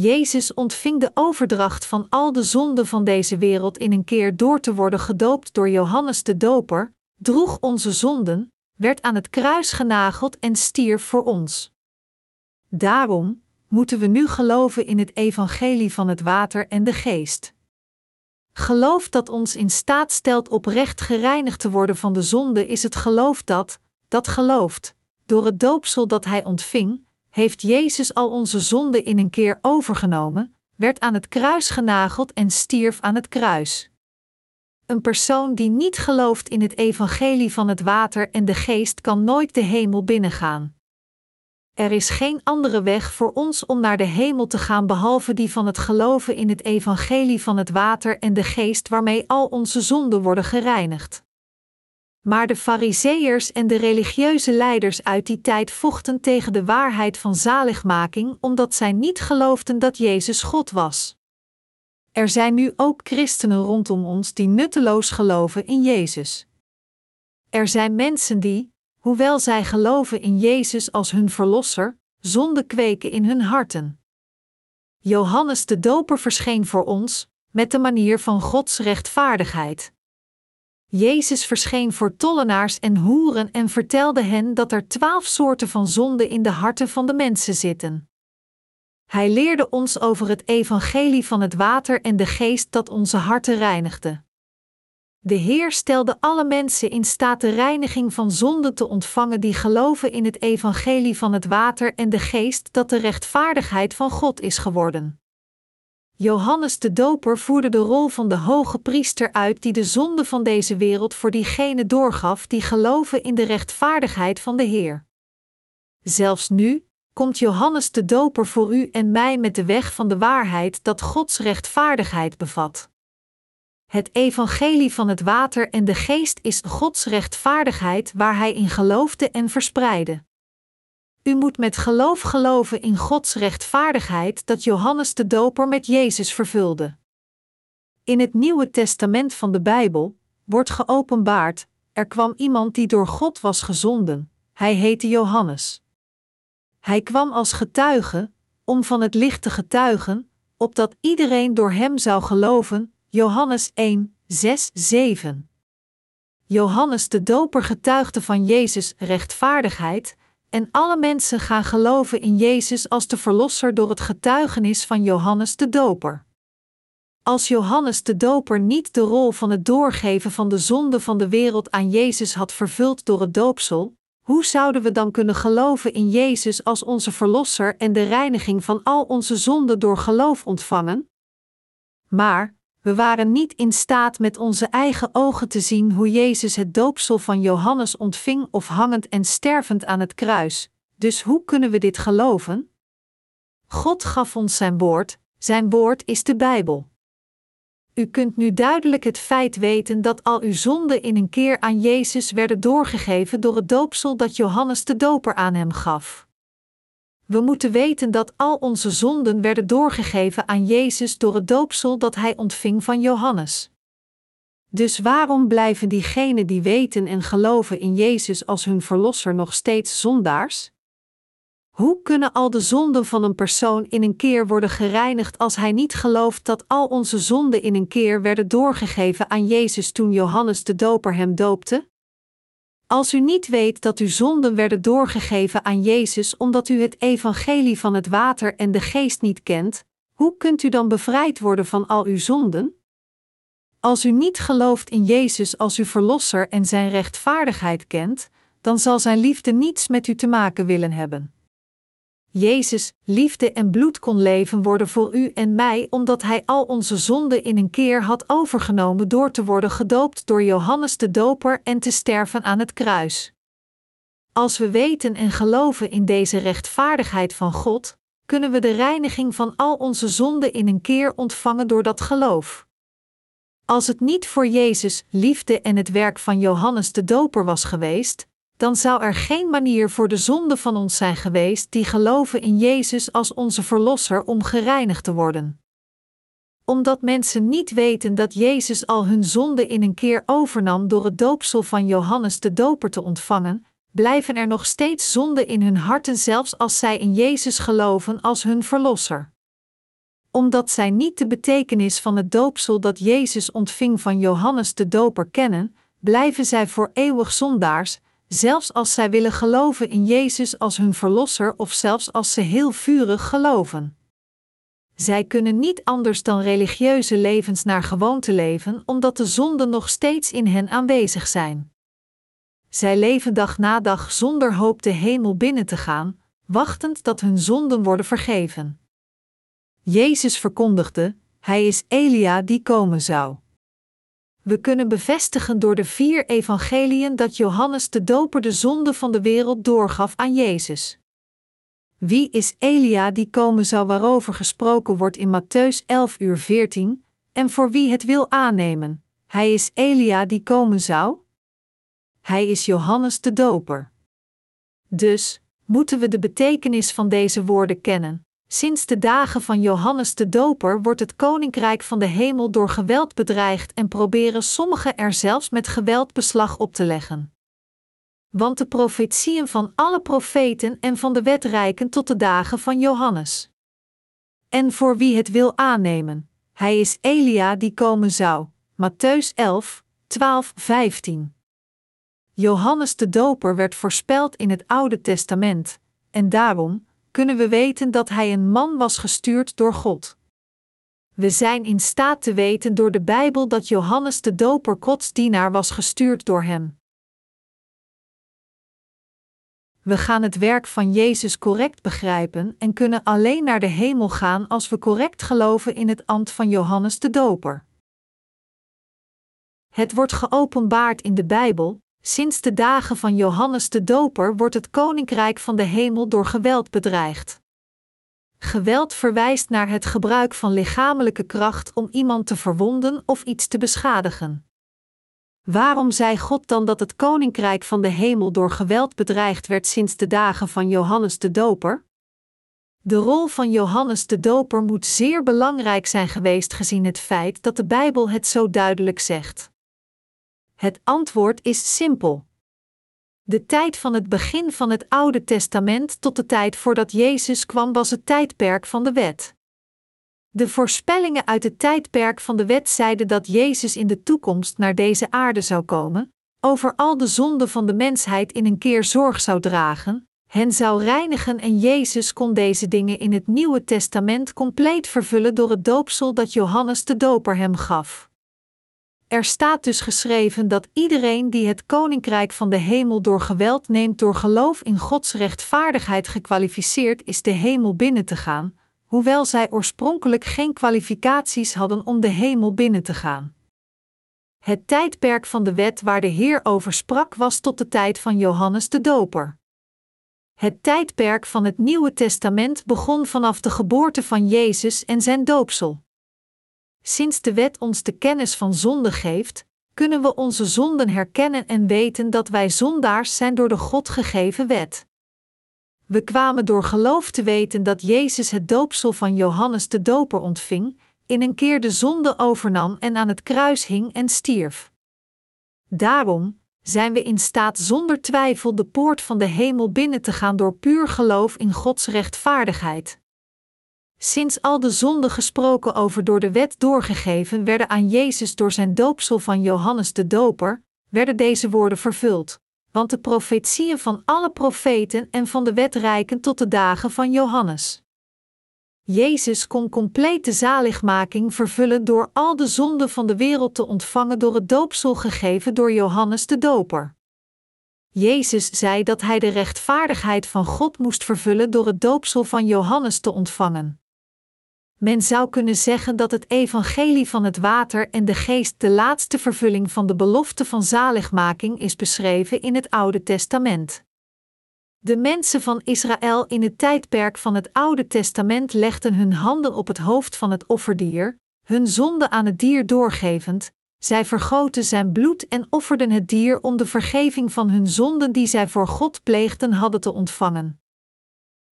Jezus ontving de overdracht van al de zonden van deze wereld in een keer door te worden gedoopt door Johannes de Doper, droeg onze zonden, werd aan het kruis genageld en stierf voor ons. Daarom, moeten we nu geloven in het evangelie van het water en de geest. Geloof dat ons in staat stelt oprecht gereinigd te worden van de zonde is het geloof dat, dat gelooft, door het doopsel dat hij ontving, heeft Jezus al onze zonde in een keer overgenomen, werd aan het kruis genageld en stierf aan het kruis. Een persoon die niet gelooft in het evangelie van het water en de geest kan nooit de hemel binnengaan. Er is geen andere weg voor ons om naar de hemel te gaan behalve die van het geloven in het evangelie van het water en de geest waarmee al onze zonden worden gereinigd. Maar de Fariseërs en de religieuze leiders uit die tijd vochten tegen de waarheid van zaligmaking omdat zij niet geloofden dat Jezus God was. Er zijn nu ook christenen rondom ons die nutteloos geloven in Jezus. Er zijn mensen die, hoewel zij geloven in Jezus als hun verlosser, zonde kweken in hun harten. Johannes de Doper verscheen voor ons, met de manier van Gods rechtvaardigheid. Jezus verscheen voor tollenaars en hoeren en vertelde hen dat er twaalf soorten van zonde in de harten van de mensen zitten. Hij leerde ons over het evangelie van het water en de geest dat onze harten reinigde. De Heer stelde alle mensen in staat de reiniging van zonde te ontvangen die geloven in het evangelie van het water en de geest dat de rechtvaardigheid van God is geworden. Johannes de Doper voerde de rol van de hoge priester uit die de zonde van deze wereld voor diegenen doorgaf die geloven in de rechtvaardigheid van de Heer. Zelfs nu komt Johannes de Doper voor u en mij met de weg van de waarheid dat Gods rechtvaardigheid bevat. Het evangelie van het water en de geest is Gods rechtvaardigheid waar Hij in geloofde en verspreidde. U moet met geloof geloven in Gods rechtvaardigheid dat Johannes de Doper met Jezus vervulde. In het Nieuwe Testament van de Bijbel wordt geopenbaard: er kwam iemand die door God was gezonden. Hij heette Johannes. Hij kwam als getuige, om van het licht te getuigen, opdat iedereen door hem zou geloven. Johannes 1, 6, 7. Johannes de Doper getuigde van Jezus' rechtvaardigheid, en alle mensen gaan geloven in Jezus als de Verlosser door het getuigenis van Johannes de Doper. Als Johannes de Doper niet de rol van het doorgeven van de zonde van de wereld aan Jezus had vervuld door het doopsel, hoe zouden we dan kunnen geloven in Jezus als onze Verlosser en de reiniging van al onze zonden door geloof ontvangen? Maar, we waren niet in staat met onze eigen ogen te zien hoe Jezus het doopsel van Johannes ontving of hangend en stervend aan het kruis, dus hoe kunnen we dit geloven? God gaf ons zijn woord, zijn woord is de Bijbel. U kunt nu duidelijk het feit weten dat al uw zonden in een keer aan Jezus werden doorgegeven door het doopsel dat Johannes de Doper aan hem gaf. We moeten weten dat al onze zonden werden doorgegeven aan Jezus door het doopsel dat hij ontving van Johannes. Dus waarom blijven diegenen die weten en geloven in Jezus als hun verlosser nog steeds zondaars? Hoe kunnen al de zonden van een persoon in een keer worden gereinigd als hij niet gelooft dat al onze zonden in een keer werden doorgegeven aan Jezus toen Johannes de Doper hem doopte? Als u niet weet dat uw zonden werden doorgegeven aan Jezus omdat u het evangelie van het water en de geest niet kent, hoe kunt u dan bevrijd worden van al uw zonden? Als u niet gelooft in Jezus als uw verlosser en zijn rechtvaardigheid kent, dan zal zijn liefde niets met u te maken willen hebben. Jezus, liefde en bloed kon leven worden voor u en mij, omdat Hij al onze zonden in een keer had overgenomen door te worden gedoopt door Johannes de Doper en te sterven aan het kruis. Als we weten en geloven in deze rechtvaardigheid van God, kunnen we de reiniging van al onze zonden in een keer ontvangen door dat geloof. Als het niet voor Jezus, liefde en het werk van Johannes de Doper was geweest, dan zou er geen manier voor de zonde van ons zijn geweest die geloven in Jezus als onze Verlosser om gereinigd te worden. Omdat mensen niet weten dat Jezus al hun zonde in een keer overnam door het doopsel van Johannes de Doper te ontvangen, blijven er nog steeds zonden in hun harten zelfs als zij in Jezus geloven als hun Verlosser. Omdat zij niet de betekenis van het doopsel dat Jezus ontving van Johannes de Doper kennen, blijven zij voor eeuwig zondaars, zelfs als zij willen geloven in Jezus als hun verlosser of zelfs als ze heel vurig geloven. Zij kunnen niet anders dan religieuze levens naar gewoonte leven, omdat de zonden nog steeds in hen aanwezig zijn. Zij leven dag na dag zonder hoop de hemel binnen te gaan, wachtend dat hun zonden worden vergeven. Jezus verkondigde: Hij is Elia die komen zou. We kunnen bevestigen door de vier evangeliën dat Johannes de Doper de zonde van de wereld doorgaf aan Jezus. Wie is Elia die komen zou waarover gesproken wordt in Matthäus 11 uur 14, en voor wie het wil aannemen? Hij is Elia die komen zou? Hij is Johannes de Doper. Dus moeten we de betekenis van deze woorden kennen. Sinds de dagen van Johannes de Doper wordt het koninkrijk van de hemel door geweld bedreigd en proberen sommigen er zelfs met geweld beslag op te leggen. Want de profetieën van alle profeten en van de wet reiken tot de dagen van Johannes. En voor wie het wil aannemen, hij is Elia die komen zou. Matthäus 11, 12, 15. Johannes de Doper werd voorspeld in het Oude Testament, en daarom, kunnen we weten dat hij een man was gestuurd door God. We zijn in staat te weten door de Bijbel dat Johannes de Doper Gods dienaar was gestuurd door hem. We gaan het werk van Jezus correct begrijpen en kunnen alleen naar de hemel gaan als we correct geloven in het ambt van Johannes de Doper. Het wordt geopenbaard in de Bijbel, Sinds de dagen van Johannes de Doper wordt het koninkrijk van de hemel door geweld bedreigd. Geweld verwijst naar het gebruik van lichamelijke kracht om iemand te verwonden of iets te beschadigen. Waarom zei God dan dat het koninkrijk van de hemel door geweld bedreigd werd sinds de dagen van Johannes de Doper? De rol van Johannes de Doper moet zeer belangrijk zijn geweest gezien het feit dat de Bijbel het zo duidelijk zegt. Het antwoord is simpel. De tijd van het begin van het Oude Testament tot de tijd voordat Jezus kwam was het tijdperk van de wet. De voorspellingen uit het tijdperk van de wet zeiden dat Jezus in de toekomst naar deze aarde zou komen, over al de zonden van de mensheid in een keer zorg zou dragen, hen zou reinigen en Jezus kon deze dingen in het Nieuwe Testament compleet vervullen door het doopsel dat Johannes de Doper hem gaf. Er staat dus geschreven dat iedereen die het koninkrijk van de hemel door geweld neemt door geloof in Gods rechtvaardigheid gekwalificeerd is de hemel binnen te gaan, hoewel zij oorspronkelijk geen kwalificaties hadden om de hemel binnen te gaan. Het tijdperk van de wet waar de Heer over sprak was tot de tijd van Johannes de Doper. Het tijdperk van het Nieuwe Testament begon vanaf de geboorte van Jezus en zijn doopsel. Sinds de wet ons de kennis van zonde geeft, kunnen we onze zonden herkennen en weten dat wij zondaars zijn door de God gegeven wet. We kwamen door geloof te weten dat Jezus het doopsel van Johannes de Doper ontving, in een keer de zonde overnam en aan het kruis hing en stierf. Daarom zijn we in staat zonder twijfel de poort van de hemel binnen te gaan door puur geloof in Gods rechtvaardigheid. Sinds al de zonden gesproken over door de wet doorgegeven werden aan Jezus door zijn doopsel van Johannes de Doper, werden deze woorden vervuld want de profetieën van alle profeten en van de wet reiken tot de dagen van Johannes. Jezus kon complete zaligmaking vervullen door al de zonden van de wereld te ontvangen door het doopsel gegeven door Johannes de Doper. Jezus zei dat hij de rechtvaardigheid van God moest vervullen door het doopsel van Johannes te ontvangen. Men zou kunnen zeggen dat het evangelie van het water en de geest de laatste vervulling van de belofte van zaligmaking is beschreven in het Oude Testament. De mensen van Israël in het tijdperk van het Oude Testament legden hun handen op het hoofd van het offerdier, hun zonde aan het dier doorgevend, zij vergoten zijn bloed en offerden het dier om de vergeving van hun zonden die zij voor God pleegden hadden te ontvangen.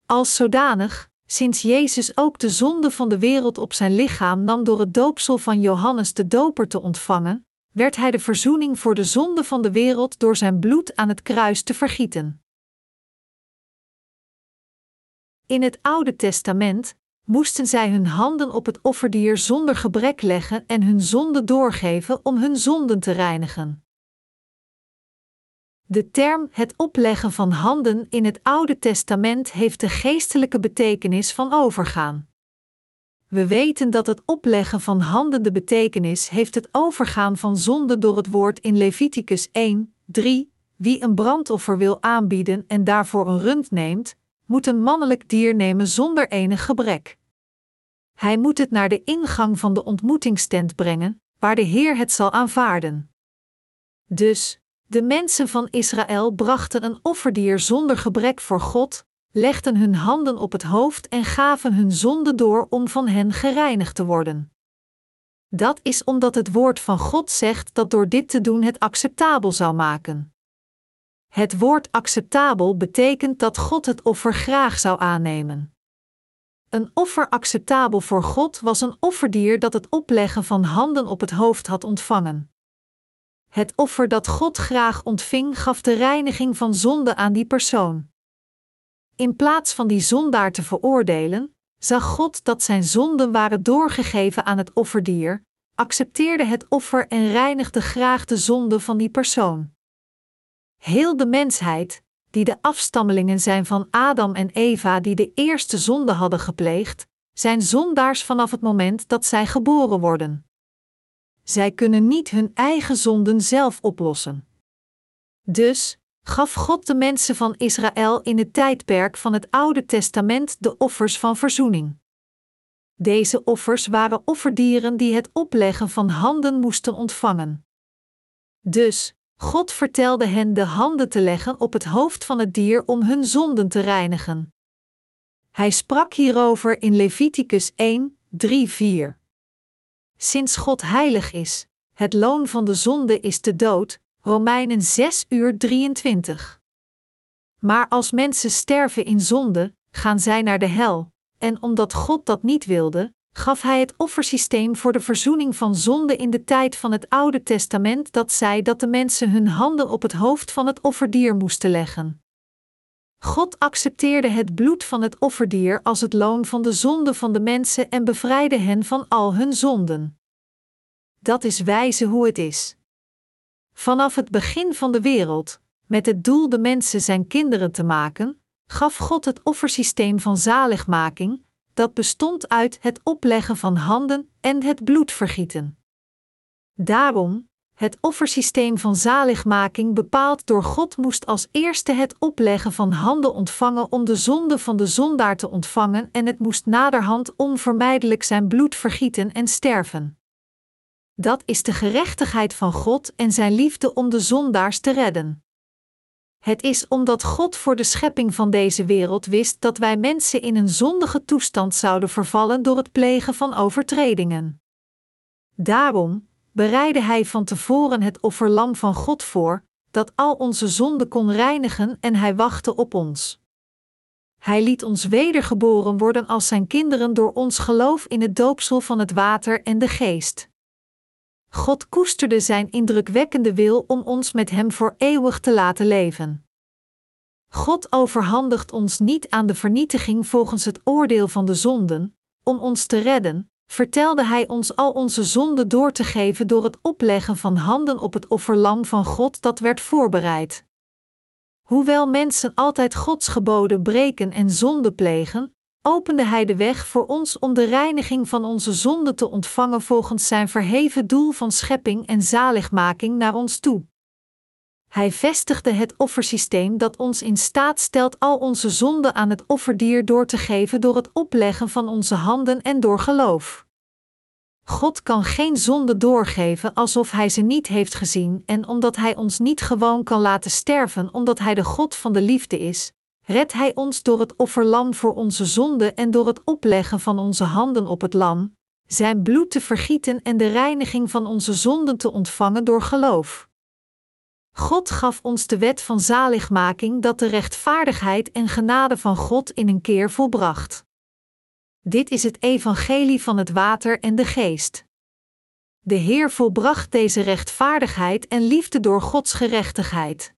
Als zodanig, sinds Jezus ook de zonde van de wereld op zijn lichaam nam door het doopsel van Johannes de Doper te ontvangen, werd hij de verzoening voor de zonde van de wereld door zijn bloed aan het kruis te vergieten. In het Oude Testament moesten zij hun handen op het offerdier zonder gebrek leggen en hun zonde doorgeven om hun zonden te reinigen. De term het opleggen van handen in het Oude Testament heeft de geestelijke betekenis van overgaan. We weten dat het opleggen van handen de betekenis heeft het overgaan van zonde door het woord in Leviticus 1, 3. Wie een brandoffer wil aanbieden en daarvoor een rund neemt, moet een mannelijk dier nemen zonder enig gebrek. Hij moet het naar de ingang van de ontmoetingstent brengen, waar de Heer het zal aanvaarden. Dus, de mensen van Israël brachten een offerdier zonder gebrek voor God, legden hun handen op het hoofd en gaven hun zonde door om van hen gereinigd te worden. Dat is omdat het woord van God zegt dat door dit te doen het acceptabel zou maken. Het woord acceptabel betekent dat God het offer graag zou aannemen. Een offer acceptabel voor God was een offerdier dat het opleggen van handen op het hoofd had ontvangen. Het offer dat God graag ontving gaf de reiniging van zonde aan die persoon. In plaats van die zondaar te veroordelen, zag God dat zijn zonden waren doorgegeven aan het offerdier, accepteerde het offer en reinigde graag de zonde van die persoon. Heel de mensheid, die de afstammelingen zijn van Adam en Eva die de eerste zonde hadden gepleegd, zijn zondaars vanaf het moment dat zij geboren worden zij kunnen niet hun eigen zonden zelf oplossen. Dus gaf God de mensen van Israël in het tijdperk van het Oude Testament de offers van verzoening. Deze offers waren offerdieren die het opleggen van handen moesten ontvangen. Dus, God vertelde hen de handen te leggen op het hoofd van het dier om hun zonden te reinigen. Hij sprak hierover in Leviticus 1, 3, 4. Sinds God heilig is, Het loon van de zonde is de dood. Romeinen 6 uur 23. Maar als mensen sterven in zonde, gaan zij naar de hel, en omdat God dat niet wilde, gaf Hij het offersysteem voor de verzoening van zonde in de tijd van het Oude Testament dat zei dat de mensen hun handen op het hoofd van het offerdier moesten leggen. God accepteerde het bloed van het offerdier als het loon van de zonde van de mensen en bevrijdde hen van al hun zonden. Dat is wijze hoe het is. Vanaf het begin van de wereld, met het doel de mensen zijn kinderen te maken, gaf God het offersysteem van zaligmaking, dat bestond uit het opleggen van handen en het bloed vergieten. Daarom, het offersysteem van zaligmaking bepaald door God moest als eerste het opleggen van handen ontvangen om de zonde van de zondaar te ontvangen en het moest naderhand onvermijdelijk zijn bloed vergieten en sterven. Dat is de gerechtigheid van God en zijn liefde om de zondaars te redden. Het is omdat God voor de schepping van deze wereld wist dat wij mensen in een zondige toestand zouden vervallen door het plegen van overtredingen. Daarom bereidde Hij van tevoren het offerlam van God voor, dat al onze zonden kon reinigen en Hij wachtte op ons. Hij liet ons wedergeboren worden als Zijn kinderen door ons geloof in het doopsel van het water en de geest. God koesterde zijn indrukwekkende wil om ons met Hem voor eeuwig te laten leven. God overhandigt ons niet aan de vernietiging volgens het oordeel van de zonden, om ons te redden, vertelde Hij ons al onze zonden door te geven door het opleggen van handen op het offerlam van God dat werd voorbereid. Hoewel mensen altijd Gods geboden breken en zonde plegen, opende Hij de weg voor ons om de reiniging van onze zonden te ontvangen volgens Zijn verheven doel van schepping en zaligmaking naar ons toe. Hij vestigde het offersysteem dat ons in staat stelt al onze zonden aan het offerdier door te geven door het opleggen van onze handen en door geloof. God kan geen zonde doorgeven alsof Hij ze niet heeft gezien en omdat Hij ons niet gewoon kan laten sterven omdat Hij de God van de liefde is, redt Hij ons door het offerlam voor onze zonde en door het opleggen van onze handen op het lam, Zijn bloed te vergieten en de reiniging van onze zonden te ontvangen door geloof. God gaf ons de wet van zaligmaking dat de rechtvaardigheid en genade van God in een keer volbracht. Dit is het evangelie van het water en de geest. De Heer volbracht deze rechtvaardigheid en liefde door Gods gerechtigheid.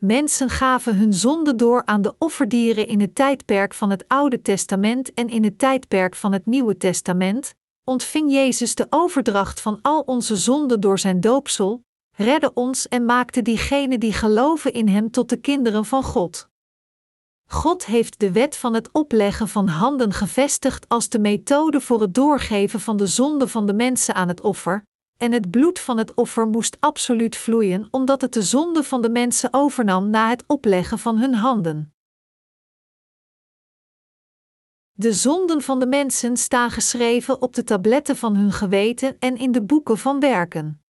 Mensen gaven hun zonde door aan de offerdieren in het tijdperk van het Oude Testament en in het tijdperk van het Nieuwe Testament, ontving Jezus de overdracht van al onze zonden door zijn doopsel, redde ons en maakte diegenen die geloven in Hem tot de kinderen van God. God heeft de wet van het opleggen van handen gevestigd als de methode voor het doorgeven van de zonde van de mensen aan het offer, en het bloed van het offer moest absoluut vloeien omdat het de zonde van de mensen overnam na het opleggen van hun handen. De zonden van de mensen staan geschreven op de tabletten van hun geweten en in de boeken van werken.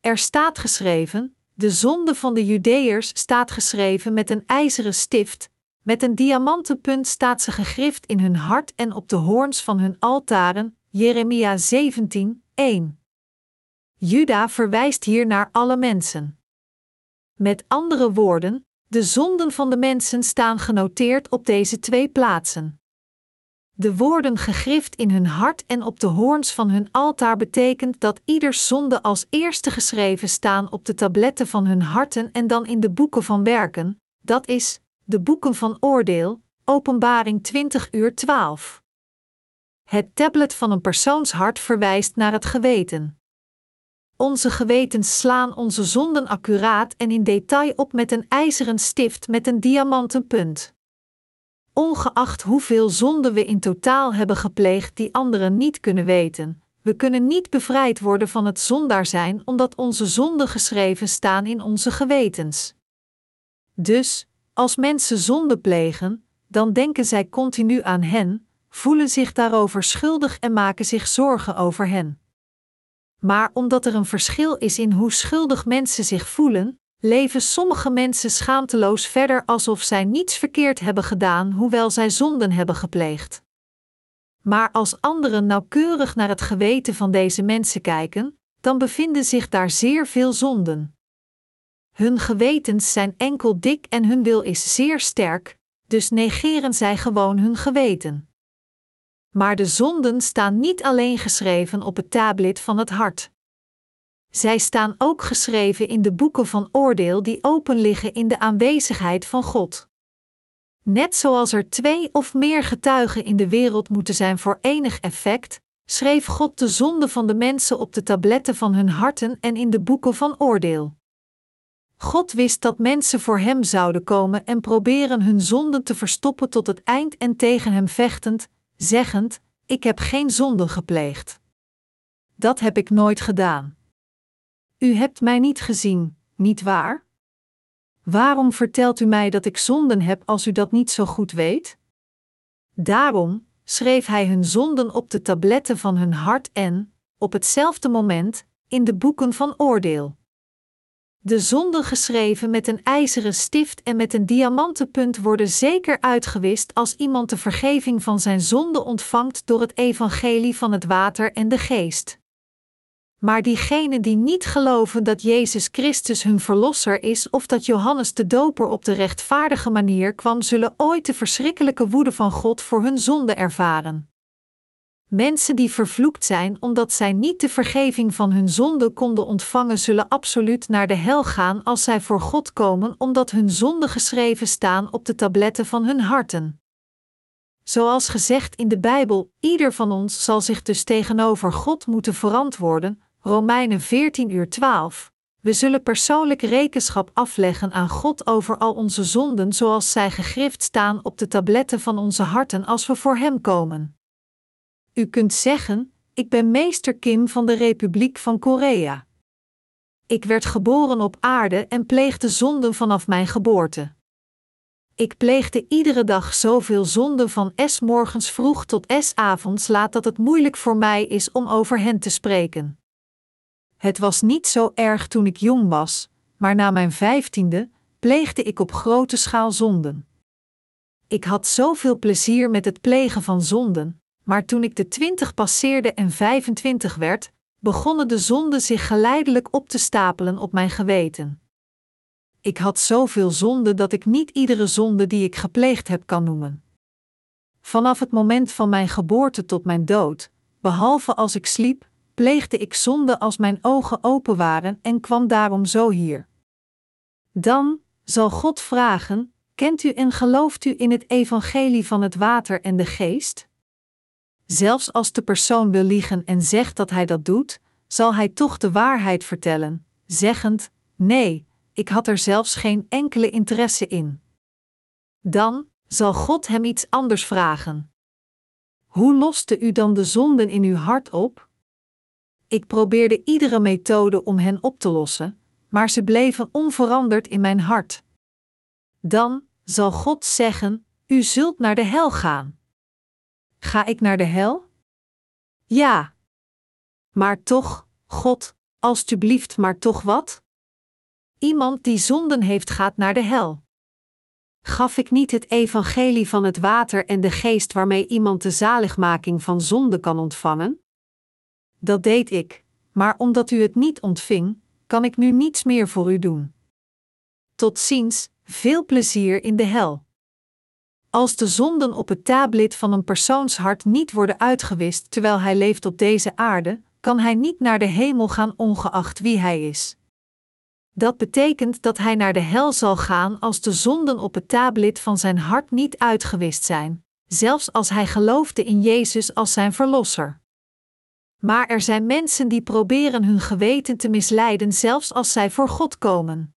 Er staat geschreven: de zonde van de Judeërs staat geschreven met een ijzeren stift, met een diamantenpunt staat ze gegrift in hun hart en op de hoorns van hun altaren. Jeremia 17, 1. Juda verwijst hier naar alle mensen. Met andere woorden, de zonden van de mensen staan genoteerd op deze twee plaatsen. De woorden gegrift in hun hart en op de hoorns van hun altaar betekent dat ieders zonde als eerste geschreven staan op de tabletten van hun harten en dan in de boeken van werken, dat is, de boeken van oordeel, Openbaring 20 uur 12. Het tablet van een persoonshart verwijst naar het geweten. Onze gewetens slaan onze zonden accuraat en in detail op met een ijzeren stift met een diamanten punt ongeacht hoeveel zonden we in totaal hebben gepleegd die anderen niet kunnen weten. We kunnen niet bevrijd worden van het zondaar zijn omdat onze zonden geschreven staan in onze gewetens. Dus, als mensen zonde plegen, dan denken zij continu aan hen, voelen zich daarover schuldig en maken zich zorgen over hen. Maar omdat er een verschil is in hoe schuldig mensen zich voelen, leven sommige mensen schaamteloos verder alsof zij niets verkeerd hebben gedaan, hoewel zij zonden hebben gepleegd. Maar als anderen nauwkeurig naar het geweten van deze mensen kijken, dan bevinden zich daar zeer veel zonden. Hun gewetens zijn enkel dik en hun wil is zeer sterk, dus negeren zij gewoon hun geweten. Maar de zonden staan niet alleen geschreven op het tablet van het hart. Zij staan ook geschreven in de boeken van oordeel die open liggen in de aanwezigheid van God. Net zoals er twee of meer getuigen in de wereld moeten zijn voor enig effect, schreef God de zonde van de mensen op de tabletten van hun harten en in de boeken van oordeel. God wist dat mensen voor Hem zouden komen en proberen hun zonden te verstoppen tot het eind en tegen Hem vechtend, zeggend: Ik heb geen zonde gepleegd. Dat heb ik nooit gedaan. U hebt mij niet gezien, niet waar? Waarom vertelt u mij dat ik zonden heb als u dat niet zo goed weet? Daarom schreef hij hun zonden op de tabletten van hun hart en, op hetzelfde moment, in de boeken van oordeel. De zonden geschreven met een ijzeren stift en met een diamantenpunt worden zeker uitgewist als iemand de vergeving van zijn zonde ontvangt door het evangelie van het water en de geest. Maar diegenen die niet geloven dat Jezus Christus hun verlosser is of dat Johannes de Doper op de rechtvaardige manier kwam, zullen ooit de verschrikkelijke woede van God voor hun zonde ervaren. Mensen die vervloekt zijn omdat zij niet de vergeving van hun zonde konden ontvangen, zullen absoluut naar de hel gaan als zij voor God komen, omdat hun zonden geschreven staan op de tabletten van hun harten. Zoals gezegd in de Bijbel, ieder van ons zal zich dus tegenover God moeten verantwoorden, Romeinen 14 uur 12. We zullen persoonlijk rekenschap afleggen aan God over al onze zonden zoals zij gegrift staan op de tabletten van onze harten als we voor Hem komen. U kunt zeggen: Ik ben meester Kim van de Republiek van Korea. Ik werd geboren op aarde en pleegde zonden vanaf mijn geboorte. Ik pleegde iedere dag zoveel zonden van S morgens vroeg tot S avonds laat dat het moeilijk voor mij is om over hen te spreken. Het was niet zo erg toen ik jong was, maar na mijn vijftiende pleegde ik op grote schaal zonden. Ik had zoveel plezier met het plegen van zonden, maar toen ik de twintig passeerde en 25 werd, begonnen de zonden zich geleidelijk op te stapelen op mijn geweten. Ik had zoveel zonden dat ik niet iedere zonde die ik gepleegd heb kan noemen. Vanaf het moment van mijn geboorte tot mijn dood, behalve als ik sliep, pleegde ik zonde als mijn ogen open waren en kwam daarom zo hier. Dan zal God vragen: Kent u en gelooft u in het evangelie van het water en de geest? Zelfs als de persoon wil liegen en zegt dat hij dat doet, zal hij toch de waarheid vertellen, zeggend: Nee, ik had er zelfs geen enkele interesse in. Dan zal God hem iets anders vragen. Hoe loste u dan de zonden in uw hart op? Ik probeerde iedere methode om hen op te lossen, maar ze bleven onveranderd in mijn hart. Dan zal God zeggen: U zult naar de hel gaan. Ga ik naar de hel? Ja. Maar toch, God, alstublieft, maar toch wat? Iemand die zonden heeft gaat naar de hel. Gaf ik niet het evangelie van het water en de geest waarmee iemand de zaligmaking van zonde kan ontvangen? Dat deed ik, maar omdat u het niet ontving, kan ik nu niets meer voor u doen. Tot ziens, veel plezier in de hel. Als de zonden op het tablet van een persoons hart niet worden uitgewist terwijl hij leeft op deze aarde, kan hij niet naar de hemel gaan ongeacht wie hij is. Dat betekent dat hij naar de hel zal gaan als de zonden op het tablet van zijn hart niet uitgewist zijn, zelfs als hij geloofde in Jezus als zijn verlosser. Maar er zijn mensen die proberen hun geweten te misleiden zelfs als zij voor God komen.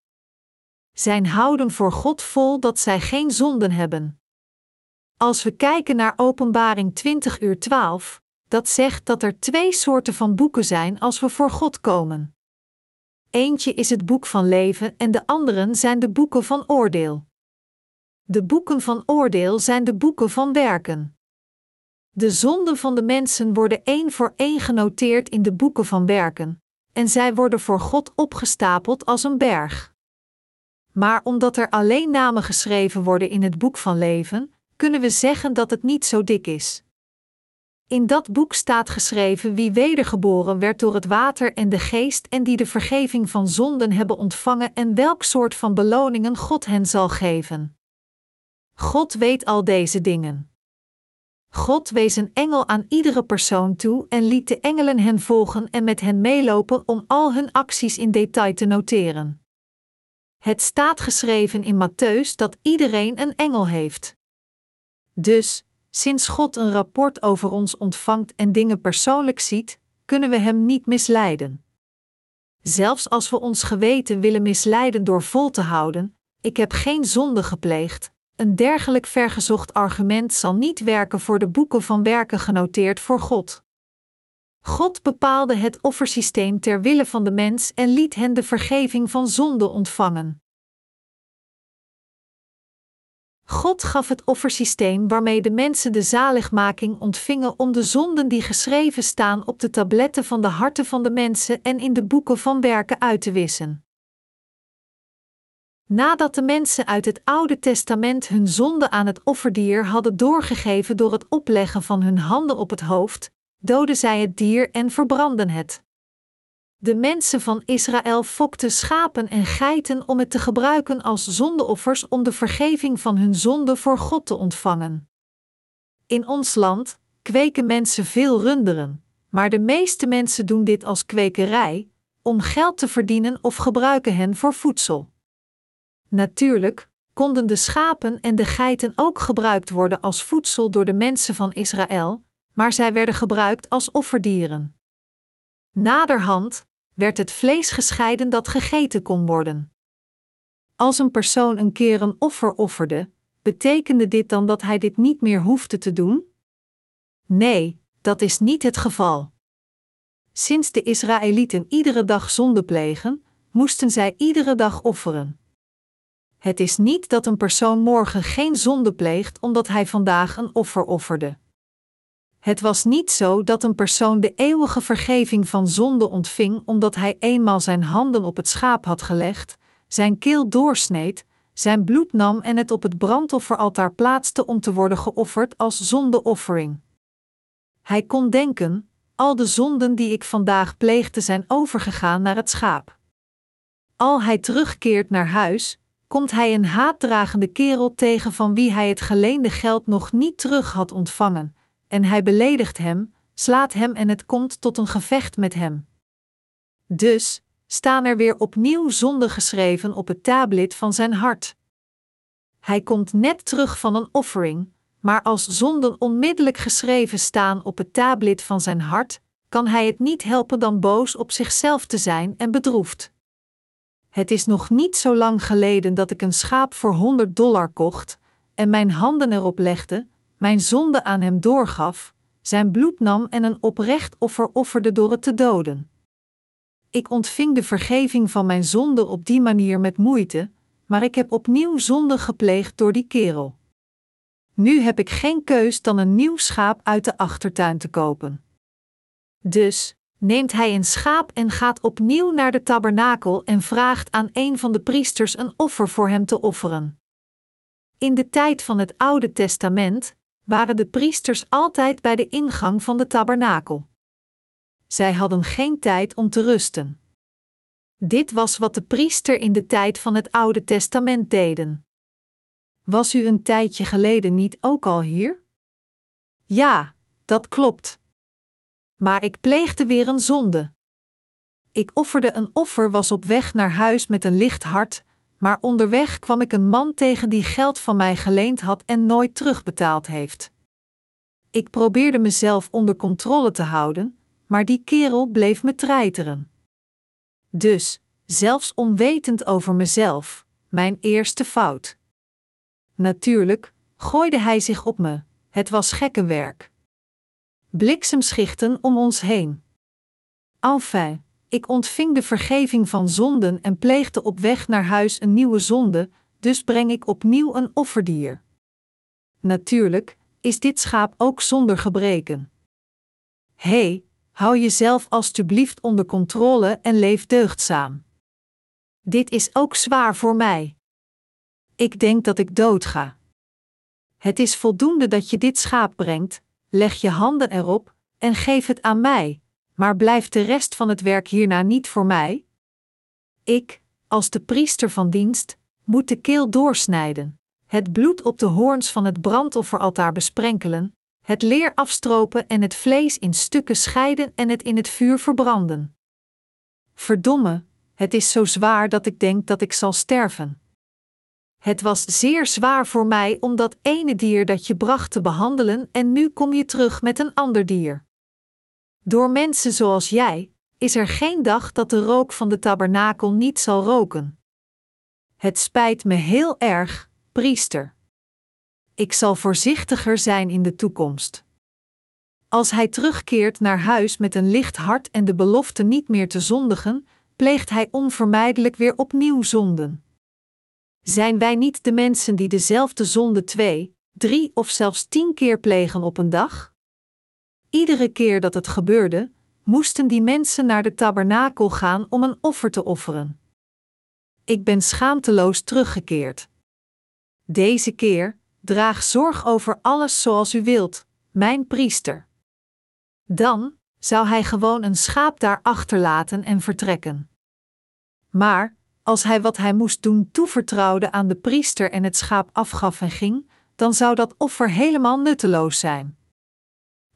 Zijn houden voor God vol dat zij geen zonden hebben. Als we kijken naar Openbaring 20 uur 12, dat zegt dat er twee soorten van boeken zijn als we voor God komen. Eentje is het boek van leven en de anderen zijn de boeken van oordeel. De boeken van oordeel zijn de boeken van werken. De zonden van de mensen worden één voor één genoteerd in de boeken van werken, en zij worden voor God opgestapeld als een berg. Maar omdat er alleen namen geschreven worden in het boek van leven, kunnen we zeggen dat het niet zo dik is. In dat boek staat geschreven wie wedergeboren werd door het water en de geest en die de vergeving van zonden hebben ontvangen en welk soort van beloningen God hen zal geven. God weet al deze dingen. God wees een engel aan iedere persoon toe en liet de engelen hen volgen en met hen meelopen om al hun acties in detail te noteren. Het staat geschreven in Matthäus dat iedereen een engel heeft. Dus, sinds God een rapport over ons ontvangt en dingen persoonlijk ziet, kunnen we Hem niet misleiden. Zelfs als we ons geweten willen misleiden door vol te houden: Ik heb geen zonde gepleegd, een dergelijk vergezocht argument zal niet werken voor de boeken van werken genoteerd voor God. God bepaalde het offersysteem ter wille van de mens en liet hen de vergeving van zonde ontvangen. God gaf het offersysteem waarmee de mensen de zaligmaking ontvingen om de zonden die geschreven staan op de tabletten van de harten van de mensen en in de boeken van werken uit te wissen. Nadat de mensen uit het Oude Testament hun zonde aan het offerdier hadden doorgegeven door het opleggen van hun handen op het hoofd, doden zij het dier en verbrandden het. De mensen van Israël fokten schapen en geiten om het te gebruiken als zondeoffers om de vergeving van hun zonde voor God te ontvangen. In ons land kweken mensen veel runderen, maar de meeste mensen doen dit als kwekerij, om geld te verdienen of gebruiken hen voor voedsel. Natuurlijk konden de schapen en de geiten ook gebruikt worden als voedsel door de mensen van Israël, maar zij werden gebruikt als offerdieren. Naderhand werd het vlees gescheiden dat gegeten kon worden. Als een persoon een keer een offer offerde, betekende dit dan dat hij dit niet meer hoefde te doen? Nee, dat is niet het geval. Sinds de Israëlieten iedere dag zonde plegen, moesten zij iedere dag offeren. Het is niet dat een persoon morgen geen zonde pleegt omdat hij vandaag een offer offerde. Het was niet zo dat een persoon de eeuwige vergeving van zonde ontving omdat hij eenmaal zijn handen op het schaap had gelegd, zijn keel doorsneed, zijn bloed nam en het op het brandofferaltaar plaatste om te worden geofferd als zondeoffering. Hij kon denken: al de zonden die ik vandaag pleegde zijn overgegaan naar het schaap. Al hij terugkeert naar huis, komt hij een haatdragende kerel tegen van wie hij het geleende geld nog niet terug had ontvangen, en hij beledigt hem, slaat hem en het komt tot een gevecht met hem. Dus staan er weer opnieuw zonden geschreven op het tablet van zijn hart. Hij komt net terug van een offering, maar als zonden onmiddellijk geschreven staan op het tablet van zijn hart, kan hij het niet helpen dan boos op zichzelf te zijn en bedroefd. Het is nog niet zo lang geleden dat ik een schaap voor 100 dollar kocht en mijn handen erop legde, mijn zonde aan hem doorgaf, zijn bloed nam en een oprecht offer offerde door het te doden. Ik ontving de vergeving van mijn zonde op die manier met moeite, maar ik heb opnieuw zonde gepleegd door die kerel. Nu heb ik geen keus dan een nieuw schaap uit de achtertuin te kopen. Dus neemt hij een schaap en gaat opnieuw naar de tabernakel en vraagt aan een van de priesters een offer voor hem te offeren. In de tijd van het Oude Testament waren de priesters altijd bij de ingang van de tabernakel. Zij hadden geen tijd om te rusten. Dit was wat de priester in de tijd van het Oude Testament deden. Was u een tijdje geleden niet ook al hier? Ja, dat klopt. Maar ik pleegde weer een zonde. Ik offerde een offer, was op weg naar huis met een licht hart, maar onderweg kwam ik een man tegen die geld van mij geleend had en nooit terugbetaald heeft. Ik probeerde mezelf onder controle te houden, maar die kerel bleef me treiteren. Dus, zelfs onwetend over mezelf, mijn eerste fout. Natuurlijk gooide hij zich op me, het was gekkenwerk. Bliksemschichten om ons heen. Enfin, ik ontving de vergeving van zonden en pleegde op weg naar huis een nieuwe zonde, dus breng ik opnieuw een offerdier. Natuurlijk is dit schaap ook zonder gebreken. Hé, hey, hou jezelf alstublieft onder controle en leef deugdzaam. Dit is ook zwaar voor mij. Ik denk dat ik doodga. Het is voldoende dat je dit schaap brengt, leg je handen erop en geef het aan mij, maar blijft de rest van het werk hierna niet voor mij? Ik, als de priester van dienst, moet de keel doorsnijden, het bloed op de hoorns van het brandofferaltaar besprenkelen, het leer afstropen en het vlees in stukken scheiden en het in het vuur verbranden. Verdomme, het is zo zwaar dat ik denk dat ik zal sterven. Het was zeer zwaar voor mij om dat ene dier dat je bracht te behandelen en nu kom je terug met een ander dier. Door mensen zoals jij is er geen dag dat de rook van de tabernakel niet zal roken. Het spijt me heel erg, priester. Ik zal voorzichtiger zijn in de toekomst. Als hij terugkeert naar huis met een licht hart en de belofte niet meer te zondigen, pleegt hij onvermijdelijk weer opnieuw zonden. Zijn wij niet de mensen die dezelfde zonde twee, drie of zelfs tien keer plegen op een dag? Iedere keer dat het gebeurde, moesten die mensen naar de tabernakel gaan om een offer te offeren. Ik ben schaamteloos teruggekeerd. Deze keer, draag zorg over alles zoals u wilt, mijn priester. Dan zou hij gewoon een schaap daar achterlaten en vertrekken. Maar, als hij wat hij moest doen toevertrouwde aan de priester en het schaap afgaf en ging, dan zou dat offer helemaal nutteloos zijn.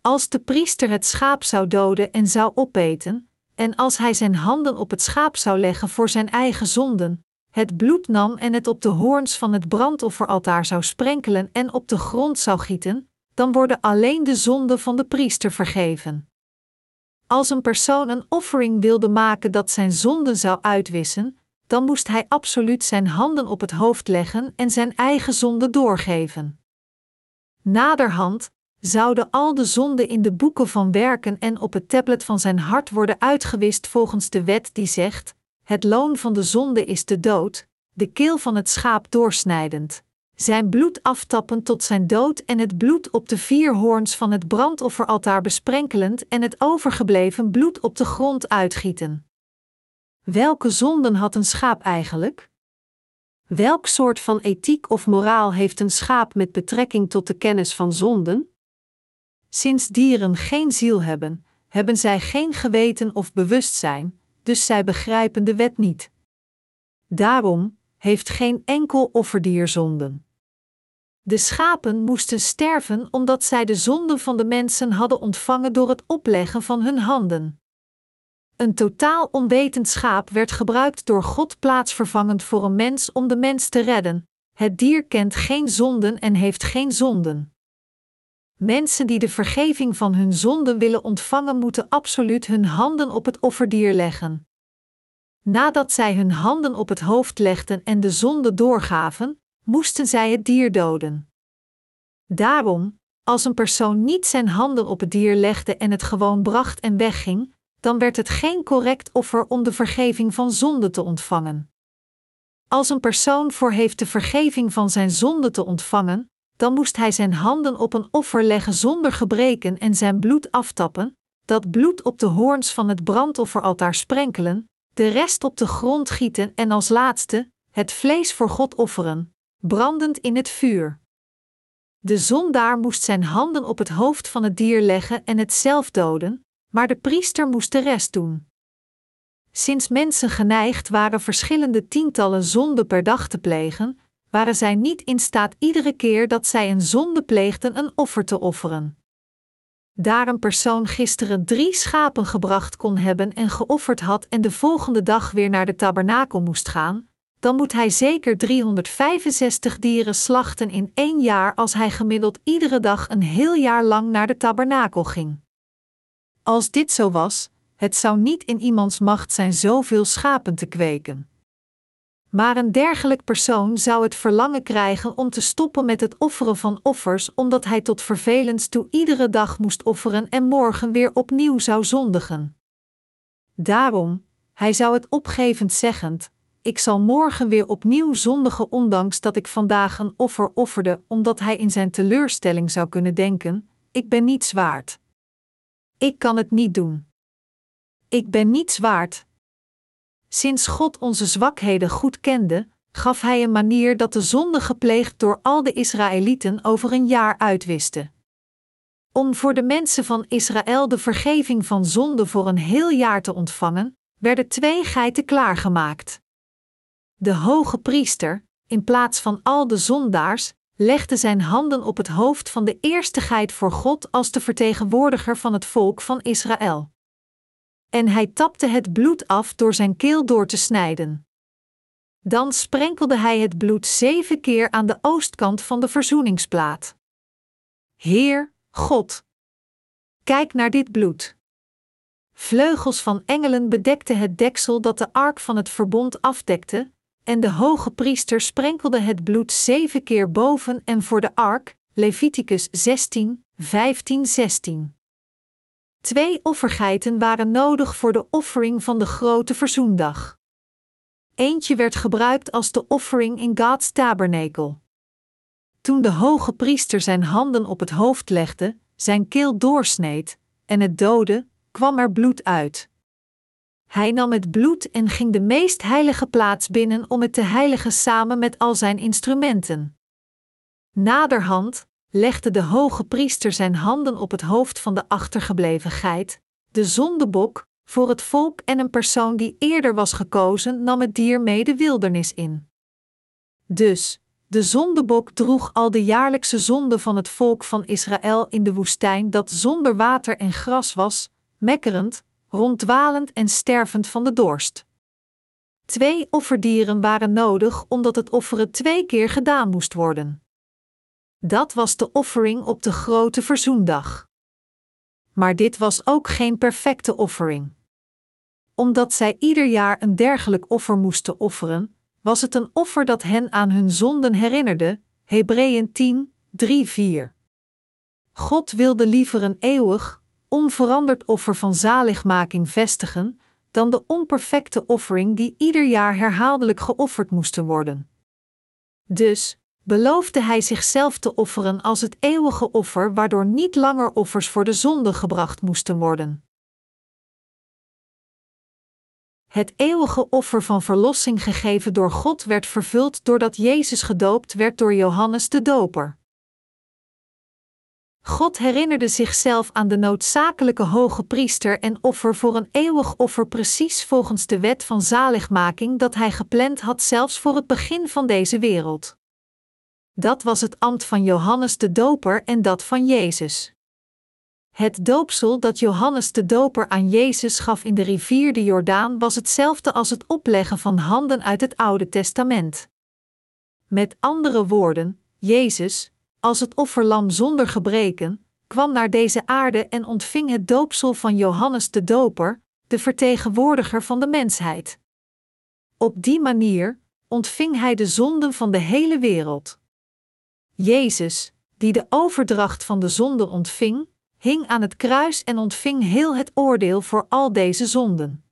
Als de priester het schaap zou doden en zou opeten, en als hij zijn handen op het schaap zou leggen voor zijn eigen zonden, het bloed nam en het op de hoorns van het brandofferaltaar zou sprenkelen en op de grond zou gieten, dan worden alleen de zonden van de priester vergeven. Als een persoon een offering wilde maken dat zijn zonden zou uitwissen, dan moest hij absoluut zijn handen op het hoofd leggen en zijn eigen zonde doorgeven. Naderhand zouden al de zonden in de boeken van werken en op het tablet van zijn hart worden uitgewist volgens de wet die zegt: Het loon van de zonde is de dood, de keel van het schaap doorsnijdend, zijn bloed aftappend tot zijn dood en het bloed op de vier hoorns van het brandofferaltaar besprenkelend en het overgebleven bloed op de grond uitgieten. Welke zonden had een schaap eigenlijk? Welk soort van ethiek of moraal heeft een schaap met betrekking tot de kennis van zonden? Sinds dieren geen ziel hebben, hebben zij geen geweten of bewustzijn, dus zij begrijpen de wet niet. Daarom heeft geen enkel offerdier zonden. De schapen moesten sterven omdat zij de zonden van de mensen hadden ontvangen door het opleggen van hun handen. Een totaal onwetend schaap werd gebruikt door God plaatsvervangend voor een mens om de mens te redden. Het dier kent geen zonden en heeft geen zonden. Mensen die de vergeving van hun zonden willen ontvangen, moeten absoluut hun handen op het offerdier leggen. Nadat zij hun handen op het hoofd legden en de zonde doorgaven, moesten zij het dier doden. Daarom, als een persoon niet zijn handen op het dier legde en het gewoon bracht en wegging, dan werd het geen correct offer om de vergeving van zonde te ontvangen. Als een persoon voor heeft de vergeving van zijn zonde te ontvangen, dan moest hij zijn handen op een offer leggen zonder gebreken en zijn bloed aftappen, dat bloed op de hoorns van het brandofferaltaar sprenkelen, de rest op de grond gieten en als laatste het vlees voor God offeren, brandend in het vuur. De zondaar moest zijn handen op het hoofd van het dier leggen en het zelf doden, maar de priester moest de rest doen. Sinds mensen geneigd waren verschillende tientallen zonden per dag te plegen, waren zij niet in staat iedere keer dat zij een zonde pleegden een offer te offeren. Daar een persoon gisteren drie schapen gebracht kon hebben en geofferd had en de volgende dag weer naar de tabernakel moest gaan, dan moet hij zeker 365 dieren slachten in één jaar als hij gemiddeld iedere dag een heel jaar lang naar de tabernakel ging. Als dit zo was, het zou niet in iemands macht zijn zoveel schapen te kweken. Maar een dergelijk persoon zou het verlangen krijgen om te stoppen met het offeren van offers, omdat hij tot vervelens toe iedere dag moest offeren en morgen weer opnieuw zou zondigen. Daarom, hij zou het opgevend zeggend: Ik zal morgen weer opnieuw zondigen, ondanks dat ik vandaag een offer offerde, omdat hij in zijn teleurstelling zou kunnen denken: Ik ben niets waard. Ik kan het niet doen. Ik ben niets waard. Sinds God onze zwakheden goed kende, gaf Hij een manier dat de zonde gepleegd door al de Israëlieten over een jaar uitwiste. Om voor de mensen van Israël de vergeving van zonde voor een heel jaar te ontvangen, werden twee geiten klaargemaakt. De hoge priester, in plaats van al de zondaars, legde zijn handen op het hoofd van de eerste geit voor God als de vertegenwoordiger van het volk van Israël. En hij tapte het bloed af door zijn keel door te snijden. Dan sprenkelde hij het bloed zeven keer aan de oostkant van de verzoeningsplaat. Heer, God, kijk naar dit bloed. Vleugels van engelen bedekten het deksel dat de ark van het verbond afdekte, en de hoge priester sprenkelde het bloed zeven keer boven en voor de ark, Leviticus 16, 15, 16. Twee offergeiten waren nodig voor de offering van de grote verzoendag. Eentje werd gebruikt als de offering in God's tabernakel. Toen de hoge priester zijn handen op het hoofd legde, zijn keel doorsneed en het doodde, kwam er bloed uit. Hij nam het bloed en ging de meest heilige plaats binnen om het te heiligen samen met al zijn instrumenten. Naderhand legde de hoge priester zijn handen op het hoofd van de achtergebleven geit, de zondebok, voor het volk en een persoon die eerder was gekozen nam het dier mee de wildernis in. Dus, de zondebok droeg al de jaarlijkse zonde van het volk van Israël in de woestijn dat zonder water en gras was, mekkerend, ronddwalend en stervend van de dorst. Twee offerdieren waren nodig omdat het offeren twee keer gedaan moest worden. Dat was de offering op de grote verzoendag. Maar dit was ook geen perfecte offering. Omdat zij ieder jaar een dergelijk offer moesten offeren, was het een offer dat hen aan hun zonden herinnerde. Hebreeën 10, 3, 4. God wilde liever een eeuwig, onveranderd offer van zaligmaking vestigen, dan de onperfecte offering die ieder jaar herhaaldelijk geofferd moesten worden. Dus beloofde hij zichzelf te offeren als het eeuwige offer, waardoor niet langer offers voor de zonde gebracht moesten worden. Het eeuwige offer van verlossing gegeven door God werd vervuld doordat Jezus gedoopt werd door Johannes de Doper. God herinnerde zichzelf aan de noodzakelijke hoge priester en offer voor een eeuwig offer precies volgens de wet van zaligmaking dat hij gepland had zelfs voor het begin van deze wereld. Dat was het ambt van Johannes de Doper en dat van Jezus. Het doopsel dat Johannes de Doper aan Jezus gaf in de rivier de Jordaan was hetzelfde als het opleggen van handen uit het Oude Testament. Met andere woorden, Jezus, als het offerlam zonder gebreken, kwam naar deze aarde en ontving het doopsel van Johannes de Doper, de vertegenwoordiger van de mensheid. Op die manier ontving hij de zonden van de hele wereld. Jezus, die de overdracht van de zonde ontving, hing aan het kruis en ontving heel het oordeel voor al deze zonden.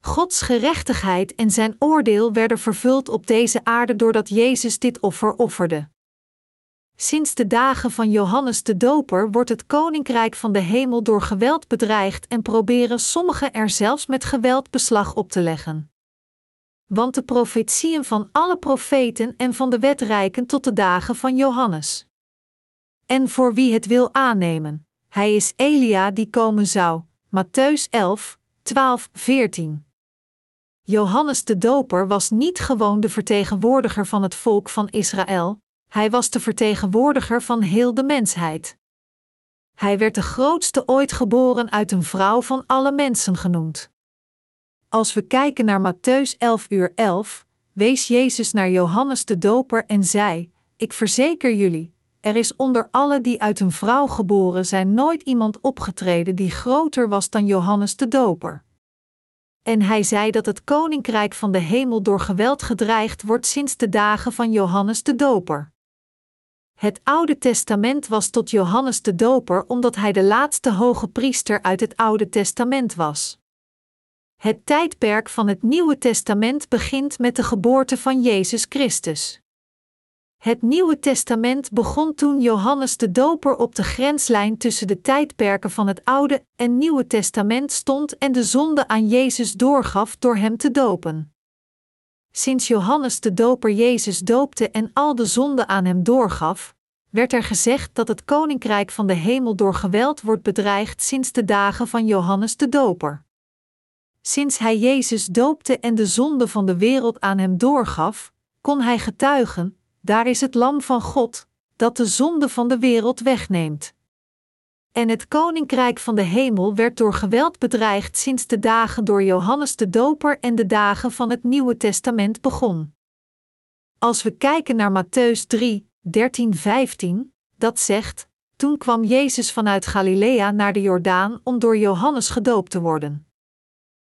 Gods gerechtigheid en zijn oordeel werden vervuld op deze aarde doordat Jezus dit offer offerde. Sinds de dagen van Johannes de Doper wordt het koninkrijk van de hemel door geweld bedreigd en proberen sommigen er zelfs met geweld beslag op te leggen. Want de profetieën van alle profeten en van de wet reiken tot de dagen van Johannes. En voor wie het wil aannemen, hij is Elia die komen zou. Matthäus 11, 12, 14. Johannes de Doper was niet gewoon de vertegenwoordiger van het volk van Israël, hij was de vertegenwoordiger van heel de mensheid. Hij werd de grootste ooit geboren uit een vrouw van alle mensen genoemd. Als we kijken naar Matthäus 11 uur 11, wees Jezus naar Johannes de Doper en zei: Ik verzeker jullie, er is onder alle die uit een vrouw geboren zijn nooit iemand opgetreden die groter was dan Johannes de Doper. En hij zei dat het koninkrijk van de hemel door geweld gedreigd wordt sinds de dagen van Johannes de Doper. Het Oude Testament was tot Johannes de Doper omdat hij de laatste hoge priester uit het Oude Testament was. Het tijdperk van het Nieuwe Testament begint met de geboorte van Jezus Christus. Het Nieuwe Testament begon toen Johannes de Doper op de grenslijn tussen de tijdperken van het Oude en Nieuwe Testament stond en de zonde aan Jezus doorgaf door hem te dopen. Sinds Johannes de Doper Jezus doopte en al de zonde aan hem doorgaf, werd er gezegd dat het koninkrijk van de hemel door geweld wordt bedreigd sinds de dagen van Johannes de Doper. Sinds hij Jezus doopte en de zonde van de wereld aan hem doorgaf, kon hij getuigen: daar is het Lam van God, dat de zonde van de wereld wegneemt. En het koninkrijk van de hemel werd door geweld bedreigd sinds de dagen door Johannes de Doper en de dagen van het Nieuwe Testament begon. Als we kijken naar Matthäus 3, 13, 15, dat zegt: Toen kwam Jezus vanuit Galilea naar de Jordaan om door Johannes gedoopt te worden.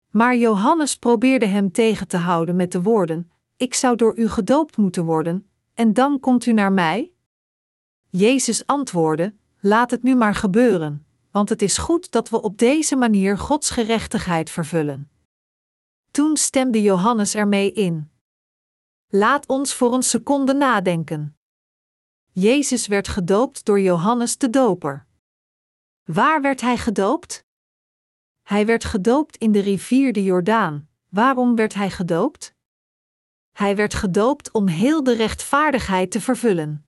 Maar Johannes probeerde hem tegen te houden met de woorden: Ik zou door u gedoopt moeten worden, en dan komt u naar mij? Jezus antwoordde: Laat het nu maar gebeuren, want het is goed dat we op deze manier Gods gerechtigheid vervullen. Toen stemde Johannes ermee in. Laat ons voor een seconde nadenken. Jezus werd gedoopt door Johannes de Doper. Waar werd hij gedoopt? Hij werd gedoopt in de rivier de Jordaan. Waarom werd hij gedoopt? Hij werd gedoopt om heel de rechtvaardigheid te vervullen.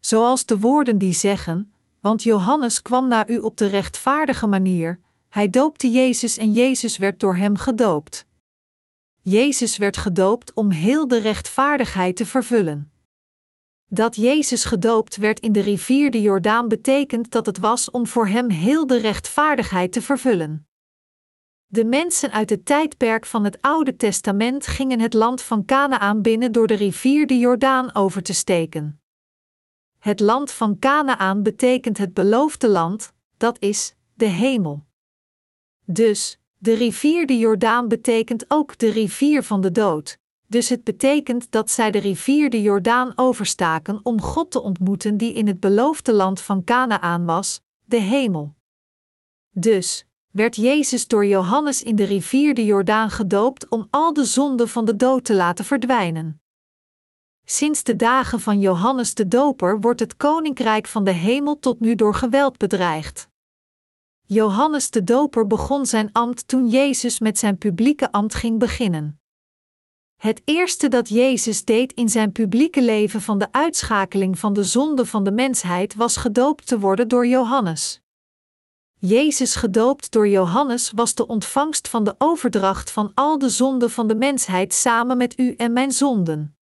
Zoals de woorden die zeggen: Want Johannes kwam naar u op de rechtvaardige manier, hij doopte Jezus en Jezus werd door hem gedoopt. Jezus werd gedoopt om heel de rechtvaardigheid te vervullen. Dat Jezus gedoopt werd in de rivier de Jordaan betekent dat het was om voor hem heel de rechtvaardigheid te vervullen. De mensen uit het tijdperk van het Oude Testament gingen het land van Canaan binnen door de rivier de Jordaan over te steken. Het land van Canaan betekent het beloofde land, dat is de hemel. Dus, de rivier de Jordaan betekent ook de rivier van de dood. Dus het betekent dat zij de rivier de Jordaan overstaken om God te ontmoeten die in het beloofde land van Canaan was, de hemel. Dus werd Jezus door Johannes in de rivier de Jordaan gedoopt om al de zonden van de dood te laten verdwijnen. Sinds de dagen van Johannes de Doper wordt het koninkrijk van de hemel tot nu door geweld bedreigd. Johannes de Doper begon zijn ambt toen Jezus met zijn publieke ambt ging beginnen. Het eerste dat Jezus deed in zijn publieke leven van de uitschakeling van de zonde van de mensheid was gedoopt te worden door Johannes. Jezus gedoopt door Johannes was de ontvangst van de overdracht van al de zonden van de mensheid samen met u en mijn zonden.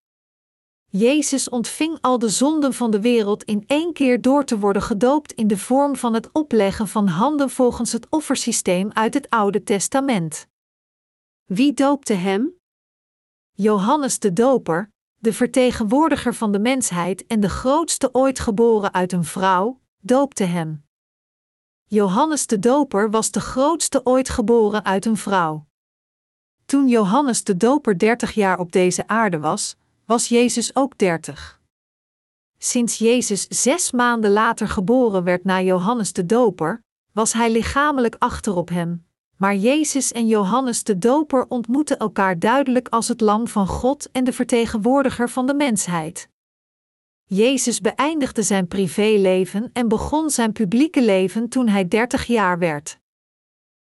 Jezus ontving al de zonden van de wereld in één keer door te worden gedoopt in de vorm van het opleggen van handen volgens het offersysteem uit het Oude Testament. Wie doopte hem? Johannes de Doper, de vertegenwoordiger van de mensheid en de grootste ooit geboren uit een vrouw, doopte hem. Johannes de Doper was de grootste ooit geboren uit een vrouw. Toen Johannes de Doper dertig jaar op deze aarde was, was Jezus ook dertig. Sinds Jezus zes maanden later geboren werd na Johannes de Doper, was hij lichamelijk achterop hem. Maar Jezus en Johannes de Doper ontmoeten elkaar duidelijk als het Lam van God en de vertegenwoordiger van de mensheid. Jezus beëindigde zijn privéleven en begon zijn publieke leven toen hij dertig jaar werd.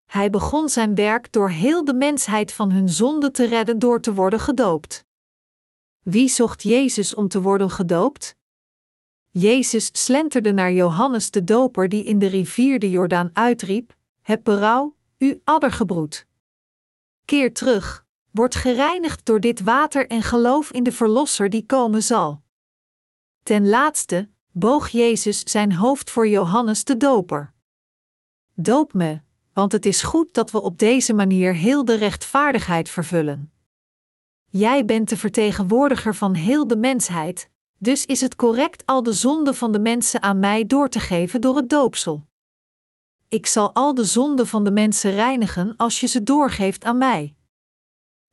Hij begon zijn werk door heel de mensheid van hun zonde te redden door te worden gedoopt. Wie zocht Jezus om te worden gedoopt? Jezus slenterde naar Johannes de Doper, die in de rivier de Jordaan uitriep: Heb berouw, u addergebroed. Keer terug, word gereinigd door dit water en geloof in de Verlosser die komen zal. Ten laatste boog Jezus zijn hoofd voor Johannes de Doper. Doop me, want het is goed dat we op deze manier heel de rechtvaardigheid vervullen. Jij bent de vertegenwoordiger van heel de mensheid, dus is het correct al de zonden van de mensen aan mij door te geven door het doopsel. Ik zal al de zonden van de mensen reinigen als je ze doorgeeft aan mij.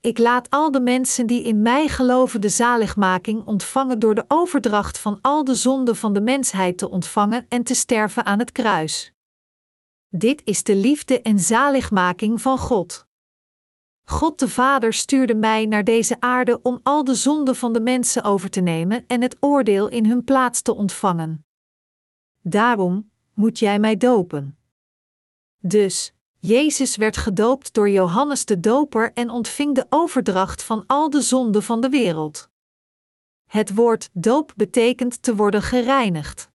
Ik laat al de mensen die in mij geloven de zaligmaking ontvangen door de overdracht van al de zonden van de mensheid te ontvangen en te sterven aan het kruis. Dit is de liefde en zaligmaking van God. God de Vader stuurde mij naar deze aarde om al de zonden van de mensen over te nemen en het oordeel in hun plaats te ontvangen. Daarom moet jij mij dopen. Dus, Jezus werd gedoopt door Johannes de Doper en ontving de overdracht van al de zonden van de wereld. Het woord doop betekent te worden gereinigd.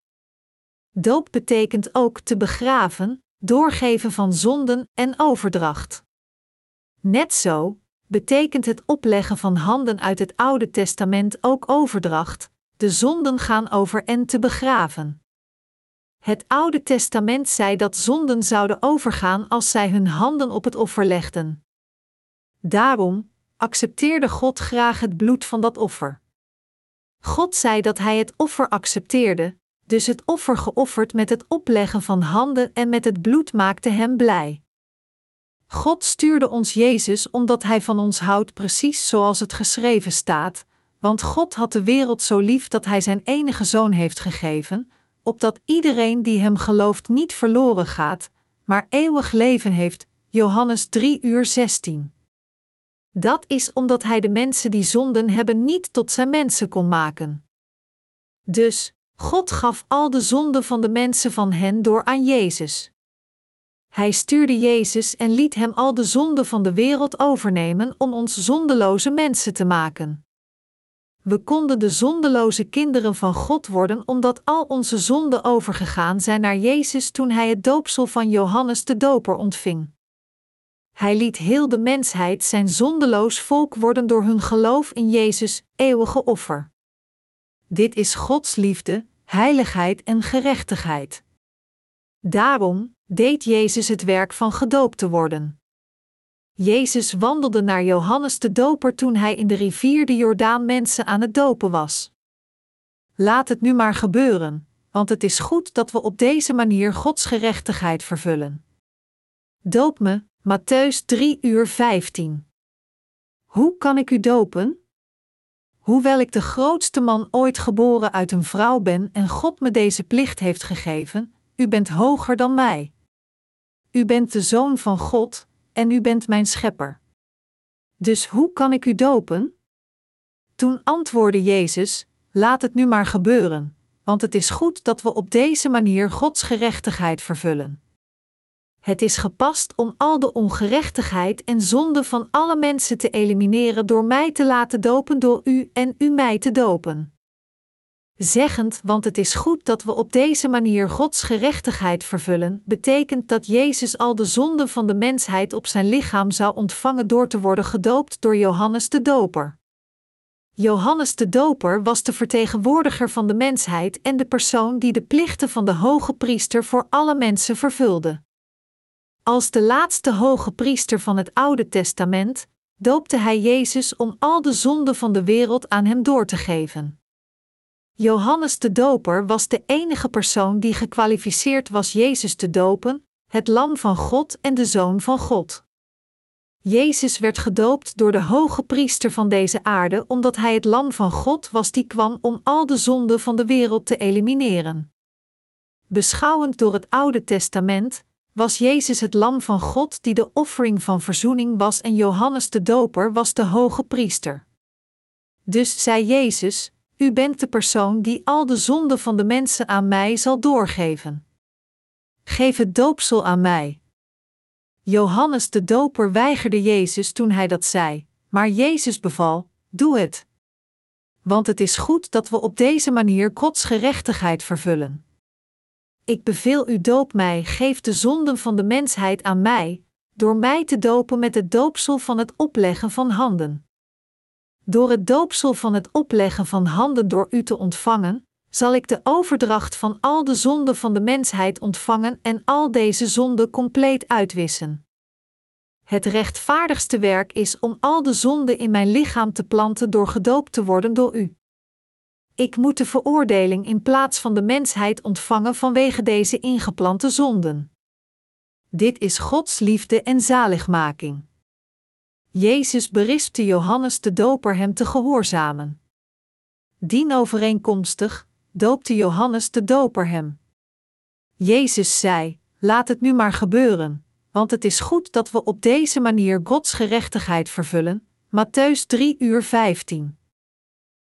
Doop betekent ook te begraven, doorgeven van zonden en overdracht. Net zo betekent het opleggen van handen uit het Oude Testament ook overdracht, de zonden gaan over en te begraven. Het Oude Testament zei dat zonden zouden overgaan als zij hun handen op het offer legden. Daarom accepteerde God graag het bloed van dat offer. God zei dat Hij het offer accepteerde, dus het offer geofferd met het opleggen van handen en met het bloed maakte Hem blij. God stuurde ons Jezus omdat Hij van ons houdt, precies zoals het geschreven staat, want God had de wereld zo lief dat Hij Zijn enige zoon heeft gegeven, opdat iedereen die Hem gelooft niet verloren gaat, maar eeuwig leven heeft. Johannes 3 uur 16. Dat is omdat Hij de mensen die zonden hebben niet tot Zijn mensen kon maken. Dus, God gaf al de zonden van de mensen van hen door aan Jezus. Hij stuurde Jezus en liet hem al de zonden van de wereld overnemen om ons zondeloze mensen te maken. We konden de zondeloze kinderen van God worden omdat al onze zonden overgegaan zijn naar Jezus toen hij het doopsel van Johannes de Doper ontving. Hij liet heel de mensheid zijn zondeloos volk worden door hun geloof in Jezus' eeuwige offer. Dit is Gods liefde, heiligheid en gerechtigheid. Daarom deed Jezus het werk van gedoopt te worden. Jezus wandelde naar Johannes de Doper toen hij in de rivier de Jordaan mensen aan het dopen was. Laat het nu maar gebeuren, want het is goed dat we op deze manier Gods gerechtigheid vervullen. Doop me, Matthäus 3 uur 15. Hoe kan ik u dopen? Hoewel ik de grootste man ooit geboren uit een vrouw ben en God me deze plicht heeft gegeven, u bent hoger dan mij. U bent de zoon van God en u bent mijn schepper. Dus hoe kan ik u dopen? Toen antwoordde Jezus: Laat het nu maar gebeuren, want het is goed dat we op deze manier Gods gerechtigheid vervullen. Het is gepast om al de ongerechtigheid en zonde van alle mensen te elimineren door mij te laten dopen door u en u mij te dopen. Zeggend, want het is goed dat we op deze manier Gods gerechtigheid vervullen, betekent dat Jezus al de zonden van de mensheid op zijn lichaam zou ontvangen door te worden gedoopt door Johannes de Doper. Johannes de Doper was de vertegenwoordiger van de mensheid en de persoon die de plichten van de hoge priester voor alle mensen vervulde. Als de laatste hoge priester van het Oude Testament doopte hij Jezus om al de zonden van de wereld aan hem door te geven. Johannes de Doper was de enige persoon die gekwalificeerd was Jezus te dopen, het Lam van God en de Zoon van God. Jezus werd gedoopt door de hoge priester van deze aarde omdat hij het Lam van God was die kwam om al de zonden van de wereld te elimineren. Beschouwend door het Oude Testament was Jezus het Lam van God die de offering van verzoening was en Johannes de Doper was de hoge priester. Dus zei Jezus: U bent de persoon die al de zonden van de mensen aan mij zal doorgeven. Geef het doopsel aan mij. Johannes de Doper weigerde Jezus toen hij dat zei, maar Jezus beval: Doe het. Want het is goed dat we op deze manier Gods gerechtigheid vervullen. Ik beveel u doop mij, geef de zonden van de mensheid aan mij, door mij te dopen met het doopsel van het opleggen van handen. Door het doopsel van het opleggen van handen door u te ontvangen, zal ik de overdracht van al de zonden van de mensheid ontvangen en al deze zonden compleet uitwissen. Het rechtvaardigste werk is om al de zonden in mijn lichaam te planten door gedoopt te worden door u. Ik moet de veroordeling in plaats van de mensheid ontvangen vanwege deze ingeplante zonden. Dit is Gods liefde en zaligmaking. Jezus berispte Johannes de Doper hem te gehoorzamen. Dienovereenkomstig doopte Johannes de Doper hem. Jezus zei: Laat het nu maar gebeuren, want het is goed dat we op deze manier Gods gerechtigheid vervullen. Matthäus 3 uur 15.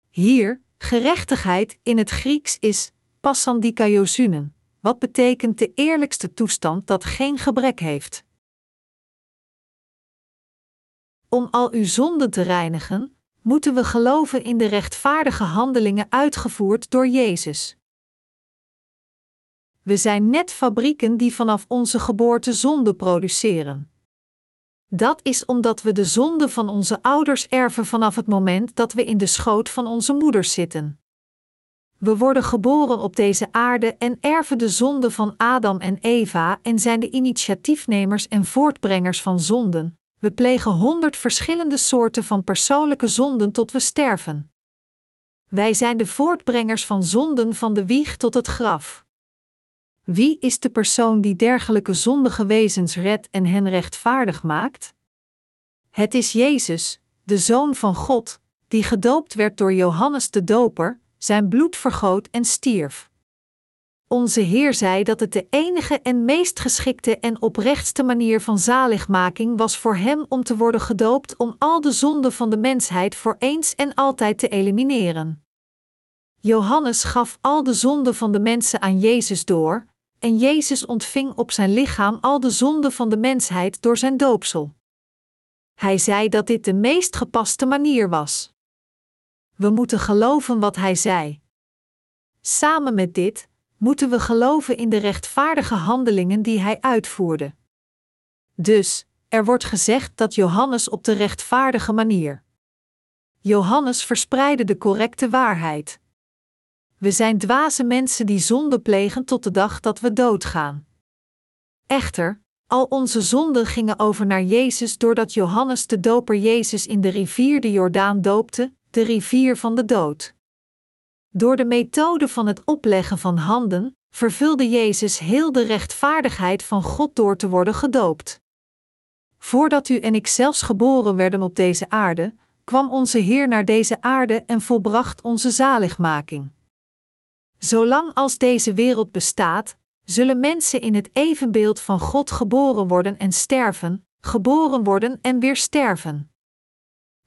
Hier, gerechtigheid in het Grieks is passandikaiosunen, wat betekent de eerlijkste toestand dat geen gebrek heeft. Om al uw zonden te reinigen, moeten we geloven in de rechtvaardige handelingen uitgevoerd door Jezus. We zijn net fabrieken die vanaf onze geboorte zonde produceren. Dat is omdat we de zonde van onze ouders erven vanaf het moment dat we in de schoot van onze moeders zitten. We worden geboren op deze aarde en erven de zonde van Adam en Eva en zijn de initiatiefnemers en voortbrengers van zonden. We plegen honderd verschillende soorten van persoonlijke zonden tot we sterven. Wij zijn de voortbrengers van zonden van de wieg tot het graf. Wie is de persoon die dergelijke zondige wezens redt en hen rechtvaardig maakt? Het is Jezus, de Zoon van God, die gedoopt werd door Johannes de Doper, zijn bloed vergoot en stierf. Onze Heer zei dat het de enige en meest geschikte en oprechtste manier van zaligmaking was voor Hem om te worden gedoopt om al de zonden van de mensheid voor eens en altijd te elimineren. Johannes gaf al de zonden van de mensen aan Jezus door, en Jezus ontving op zijn lichaam al de zonden van de mensheid door zijn doopsel. Hij zei dat dit de meest gepaste manier was. We moeten geloven wat hij zei. Samen met dit moeten we geloven in de rechtvaardige handelingen die hij uitvoerde. Dus, er wordt gezegd dat Johannes op de rechtvaardige manier. Johannes verspreidde de correcte waarheid. We zijn dwaze mensen die zonde plegen tot de dag dat we doodgaan. Echter, al onze zonden gingen over naar Jezus doordat Johannes de Doper Jezus in de rivier de Jordaan doopte, de rivier van de dood. Door de methode van het opleggen van handen vervulde Jezus heel de rechtvaardigheid van God door te worden gedoopt. Voordat u en ik zelfs geboren werden op deze aarde, kwam onze Heer naar deze aarde en volbracht onze zaligmaking. Zolang als deze wereld bestaat, zullen mensen in het evenbeeld van God geboren worden en sterven, geboren worden en weer sterven.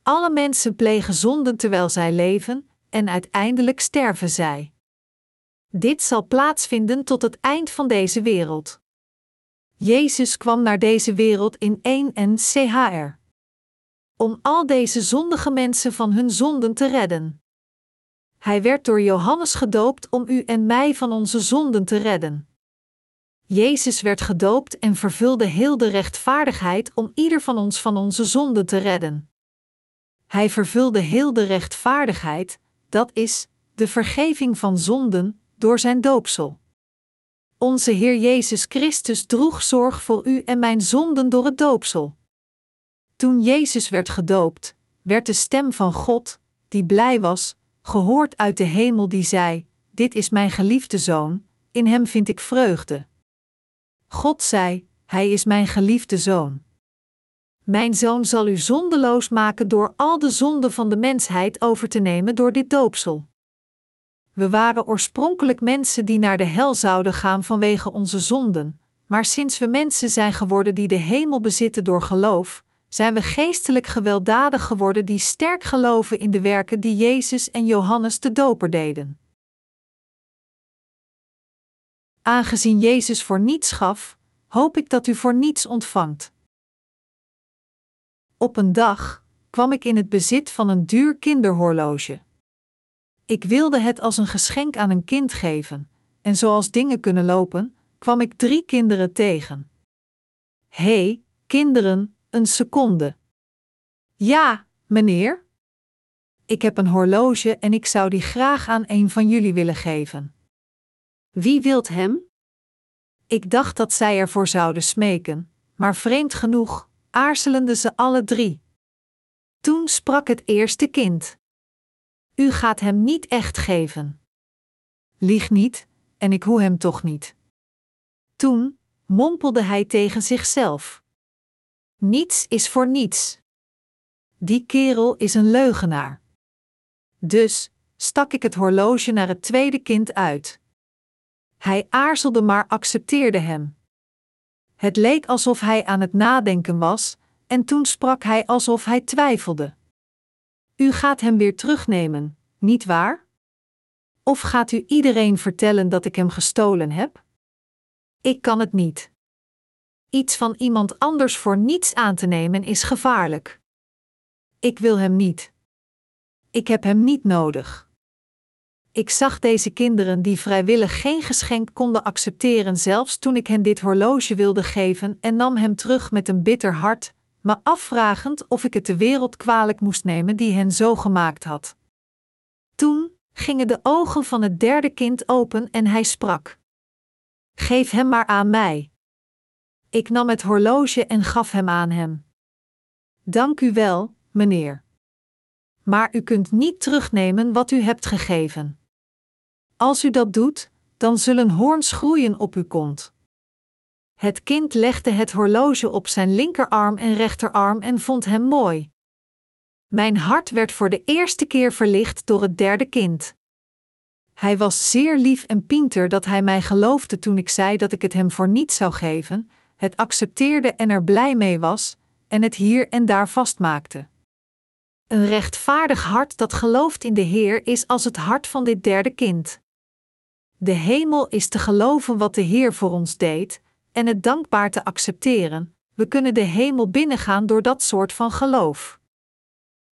Alle mensen plegen zonden terwijl zij leven, en uiteindelijk sterven zij. Dit zal plaatsvinden tot het eind van deze wereld. Jezus kwam naar deze wereld in 1 en CHR. Om al deze zondige mensen van hun zonden te redden. Hij werd door Johannes gedoopt om u en mij van onze zonden te redden. Jezus werd gedoopt en vervulde heel de rechtvaardigheid om ieder van ons van onze zonden te redden. Hij vervulde heel de rechtvaardigheid, dat is, de vergeving van zonden, door zijn doopsel. Onze Heer Jezus Christus droeg zorg voor u en mijn zonden door het doopsel. Toen Jezus werd gedoopt, werd de stem van God, die blij was, gehoord uit de hemel die zei: Dit is mijn geliefde zoon, in hem vind ik vreugde. God zei: Hij is mijn geliefde zoon. Mijn zoon zal u zondeloos maken door al de zonden van de mensheid over te nemen door dit doopsel. We waren oorspronkelijk mensen die naar de hel zouden gaan vanwege onze zonden, maar sinds we mensen zijn geworden die de hemel bezitten door geloof, zijn we geestelijk gewelddadig geworden die sterk geloven in de werken die Jezus en Johannes de Doper deden. Aangezien Jezus voor niets gaf, hoop ik dat u voor niets ontvangt. Op een dag kwam ik in het bezit van een duur kinderhorloge. Ik wilde het als een geschenk aan een kind geven, en zoals dingen kunnen lopen, kwam ik drie kinderen tegen. Hé, hey, kinderen, een seconde. Ja, meneer? Ik heb een horloge en ik zou die graag aan een van jullie willen geven. Wie wilt hem? Ik dacht dat zij ervoor zouden smeken, maar vreemd genoeg aarzelenden ze alle drie. Toen sprak het eerste kind: U gaat hem niet echt geven. Lieg niet, en ik hoe hem toch niet. Toen mompelde hij tegen zichzelf: Niets is voor niets. Die kerel is een leugenaar. Dus stak ik het horloge naar het tweede kind uit. Hij aarzelde, maar accepteerde hem. Het leek alsof hij aan het nadenken was, en toen sprak hij alsof hij twijfelde. U gaat hem weer terugnemen, niet waar? Of gaat u iedereen vertellen dat ik hem gestolen heb? Ik kan het niet. Iets van iemand anders voor niets aan te nemen is gevaarlijk. Ik wil hem niet. Ik heb hem niet nodig. Ik zag deze kinderen die vrijwillig geen geschenk konden accepteren, zelfs toen ik hen dit horloge wilde geven, en nam hem terug met een bitter hart, me afvragend of ik het de wereld kwalijk moest nemen die hen zo gemaakt had. Toen gingen de ogen van het derde kind open en hij sprak: Geef hem maar aan mij. Ik nam het horloge en gaf hem aan hem. Dank u wel, meneer. Maar u kunt niet terugnemen wat u hebt gegeven. Als u dat doet, dan zullen hoorns groeien op uw kont. Het kind legde het horloge op zijn linkerarm en rechterarm en vond hem mooi. Mijn hart werd voor de eerste keer verlicht door het derde kind. Hij was zeer lief en pinter dat hij mij geloofde toen ik zei dat ik het hem voor niets zou geven, het accepteerde en er blij mee was, en het hier en daar vastmaakte. Een rechtvaardig hart dat gelooft in de Heer is als het hart van dit derde kind. De hemel is te geloven wat de Heer voor ons deed, en het dankbaar te accepteren. We kunnen de hemel binnengaan door dat soort van geloof.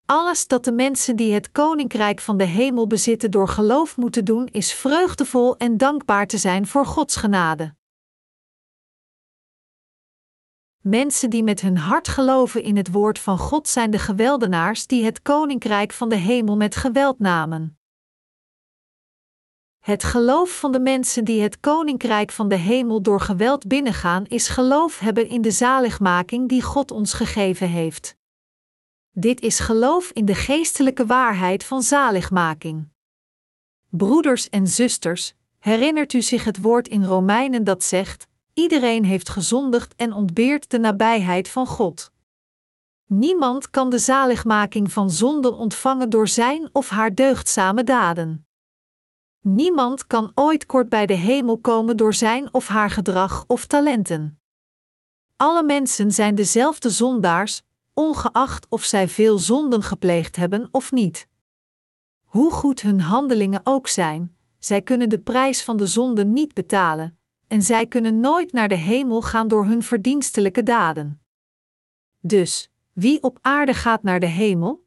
Alles dat de mensen die het koninkrijk van de hemel bezitten door geloof moeten doen, is vreugdevol en dankbaar te zijn voor Gods genade. Mensen die met hun hart geloven in het woord van God zijn de geweldenaars die het koninkrijk van de hemel met geweld namen. Het geloof van de mensen die het koninkrijk van de hemel door geweld binnengaan, is geloof hebben in de zaligmaking die God ons gegeven heeft. Dit is geloof in de geestelijke waarheid van zaligmaking. Broeders en zusters, herinnert u zich het woord in Romeinen dat zegt: Iedereen heeft gezondigd en ontbeert de nabijheid van God. Niemand kan de zaligmaking van zonde ontvangen door zijn of haar deugdzame daden. Niemand kan ooit kort bij de hemel komen door zijn of haar gedrag of talenten. Alle mensen zijn dezelfde zondaars, ongeacht of zij veel zonden gepleegd hebben of niet. Hoe goed hun handelingen ook zijn, zij kunnen de prijs van de zonde niet betalen, en zij kunnen nooit naar de hemel gaan door hun verdienstelijke daden. Dus, wie op aarde gaat naar de hemel?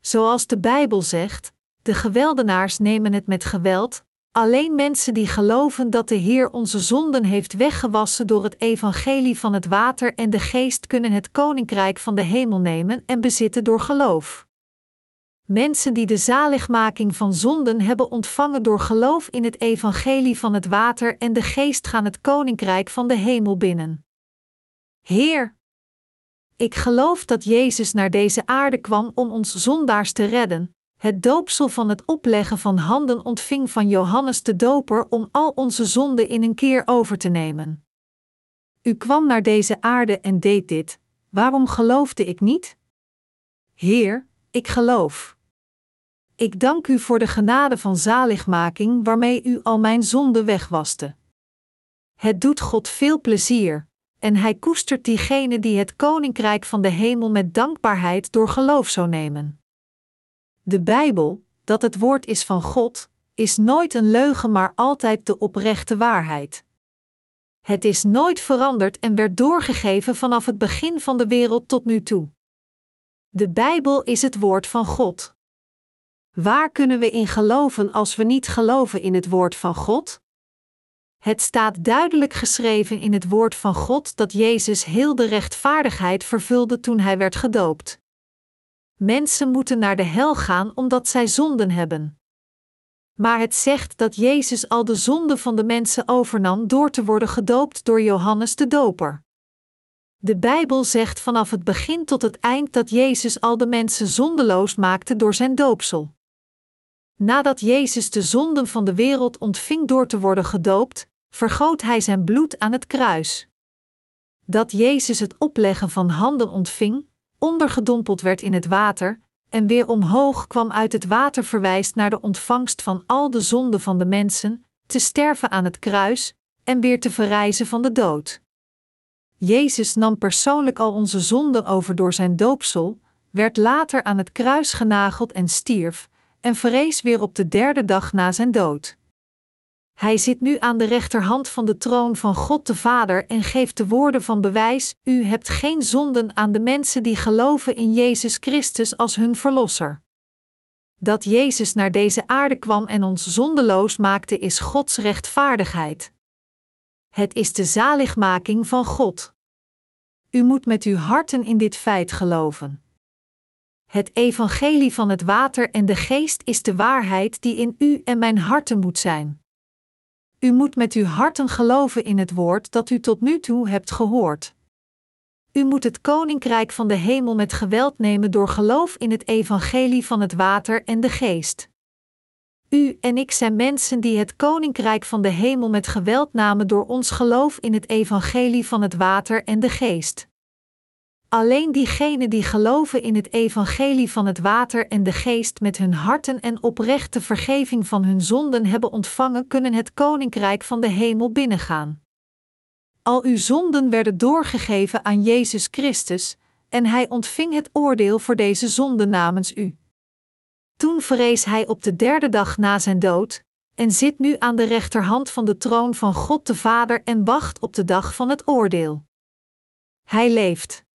Zoals de Bijbel zegt, de geweldenaars nemen het met geweld, alleen mensen die geloven dat de Heer onze zonden heeft weggewassen door het evangelie van het water en de geest kunnen het koninkrijk van de hemel nemen en bezitten door geloof. Mensen die de zaligmaking van zonden hebben ontvangen door geloof in het evangelie van het water en de geest gaan het koninkrijk van de hemel binnen. Heer, ik geloof dat Jezus naar deze aarde kwam om ons zondaars te redden, het doopsel van het opleggen van handen ontving van Johannes de Doper om al onze zonden in een keer over te nemen. U kwam naar deze aarde en deed dit, waarom geloofde ik niet? Heer, ik geloof. Ik dank u voor de genade van zaligmaking waarmee u al mijn zonden wegwaste. Het doet God veel plezier, en hij koestert diegenen die het koninkrijk van de hemel met dankbaarheid door geloof zou nemen. De Bijbel, dat het woord is van God, is nooit een leugen, maar altijd de oprechte waarheid. Het is nooit veranderd en werd doorgegeven vanaf het begin van de wereld tot nu toe. De Bijbel is het woord van God. Waar kunnen we in geloven als we niet geloven in het woord van God? Het staat duidelijk geschreven in het woord van God dat Jezus heel de rechtvaardigheid vervulde toen hij werd gedoopt. Mensen moeten naar de hel gaan omdat zij zonden hebben. Maar het zegt dat Jezus al de zonde van de mensen overnam door te worden gedoopt door Johannes de Doper. De Bijbel zegt vanaf het begin tot het eind dat Jezus al de mensen zondeloos maakte door zijn doopsel. Nadat Jezus de zonden van de wereld ontving door te worden gedoopt, vergoot hij zijn bloed aan het kruis. Dat Jezus het opleggen van handen ontving, ondergedompeld werd in het water en weer omhoog kwam uit het water verwijst naar de ontvangst van al de zonden van de mensen, te sterven aan het kruis en weer te verrijzen van de dood. Jezus nam persoonlijk al onze zonden over door zijn doopsel, werd later aan het kruis genageld en stierf, en verrees weer op de derde dag na zijn dood. Hij zit nu aan de rechterhand van de troon van God de Vader en geeft de woorden van bewijs: U hebt geen zonden aan de mensen die geloven in Jezus Christus als hun Verlosser. Dat Jezus naar deze aarde kwam en ons zondeloos maakte is Gods rechtvaardigheid. Het is de zaligmaking van God. U moet met uw harten in dit feit geloven. Het evangelie van het water en de geest is de waarheid die in u en mijn harten moet zijn. U moet met uw harten geloven in het woord dat u tot nu toe hebt gehoord. U moet het koninkrijk van de hemel met geweld nemen door geloof in het evangelie van het water en de geest. U en ik zijn mensen die het koninkrijk van de hemel met geweld namen door ons geloof in het evangelie van het water en de geest. Alleen diegenen die geloven in het evangelie van het water en de geest met hun harten en oprechte vergeving van hun zonden hebben ontvangen, kunnen het koninkrijk van de hemel binnengaan. Al uw zonden werden doorgegeven aan Jezus Christus, en hij ontving het oordeel voor deze zonden namens u. Toen verrees hij op de derde dag na zijn dood, en zit nu aan de rechterhand van de troon van God de Vader en wacht op de dag van het oordeel. Hij leeft.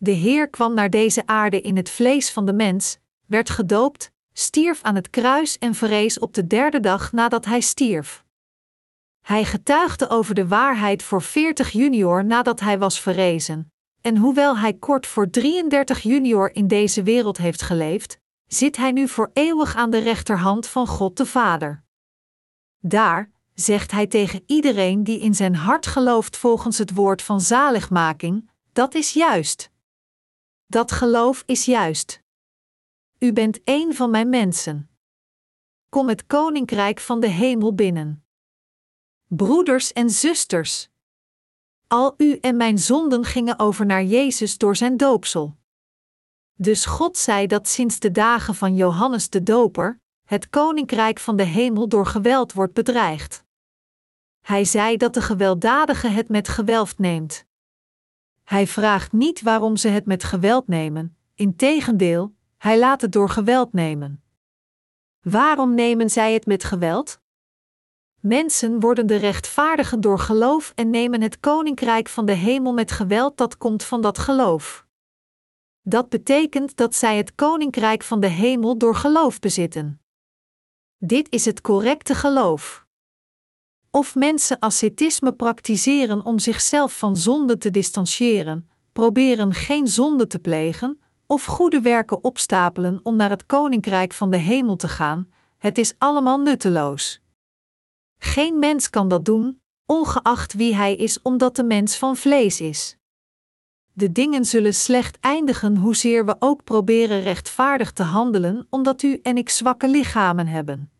De Heer kwam naar deze aarde in het vlees van de mens, werd gedoopt, stierf aan het kruis en verrees op de derde dag nadat hij stierf. Hij getuigde over de waarheid voor 40 junior nadat hij was verrezen, en hoewel hij kort voor 33 junior in deze wereld heeft geleefd, zit hij nu voor eeuwig aan de rechterhand van God de Vader. Daar, zegt hij tegen iedereen die in zijn hart gelooft volgens het woord van zaligmaking, dat is juist. Dat geloof is juist. U bent een van mijn mensen. Kom het koninkrijk van de hemel binnen. Broeders en zusters. Al u en mijn zonden gingen over naar Jezus door zijn doopsel. Dus God zei dat sinds de dagen van Johannes de Doper, het koninkrijk van de hemel door geweld wordt bedreigd. Hij zei dat de gewelddadige het met geweld neemt. Hij vraagt niet waarom ze het met geweld nemen, integendeel, hij laat het door geweld nemen. Waarom nemen zij het met geweld? Mensen worden de rechtvaardigen door geloof en nemen het koninkrijk van de hemel met geweld dat komt van dat geloof. Dat betekent dat zij het koninkrijk van de hemel door geloof bezitten. Dit is het correcte geloof. Of mensen ascetisme praktiseren om zichzelf van zonde te distancieren, proberen geen zonde te plegen, of goede werken opstapelen om naar het koninkrijk van de hemel te gaan, het is allemaal nutteloos. Geen mens kan dat doen, ongeacht wie hij is, omdat de mens van vlees is. De dingen zullen slecht eindigen hoezeer we ook proberen rechtvaardig te handelen, omdat u en ik zwakke lichamen hebben.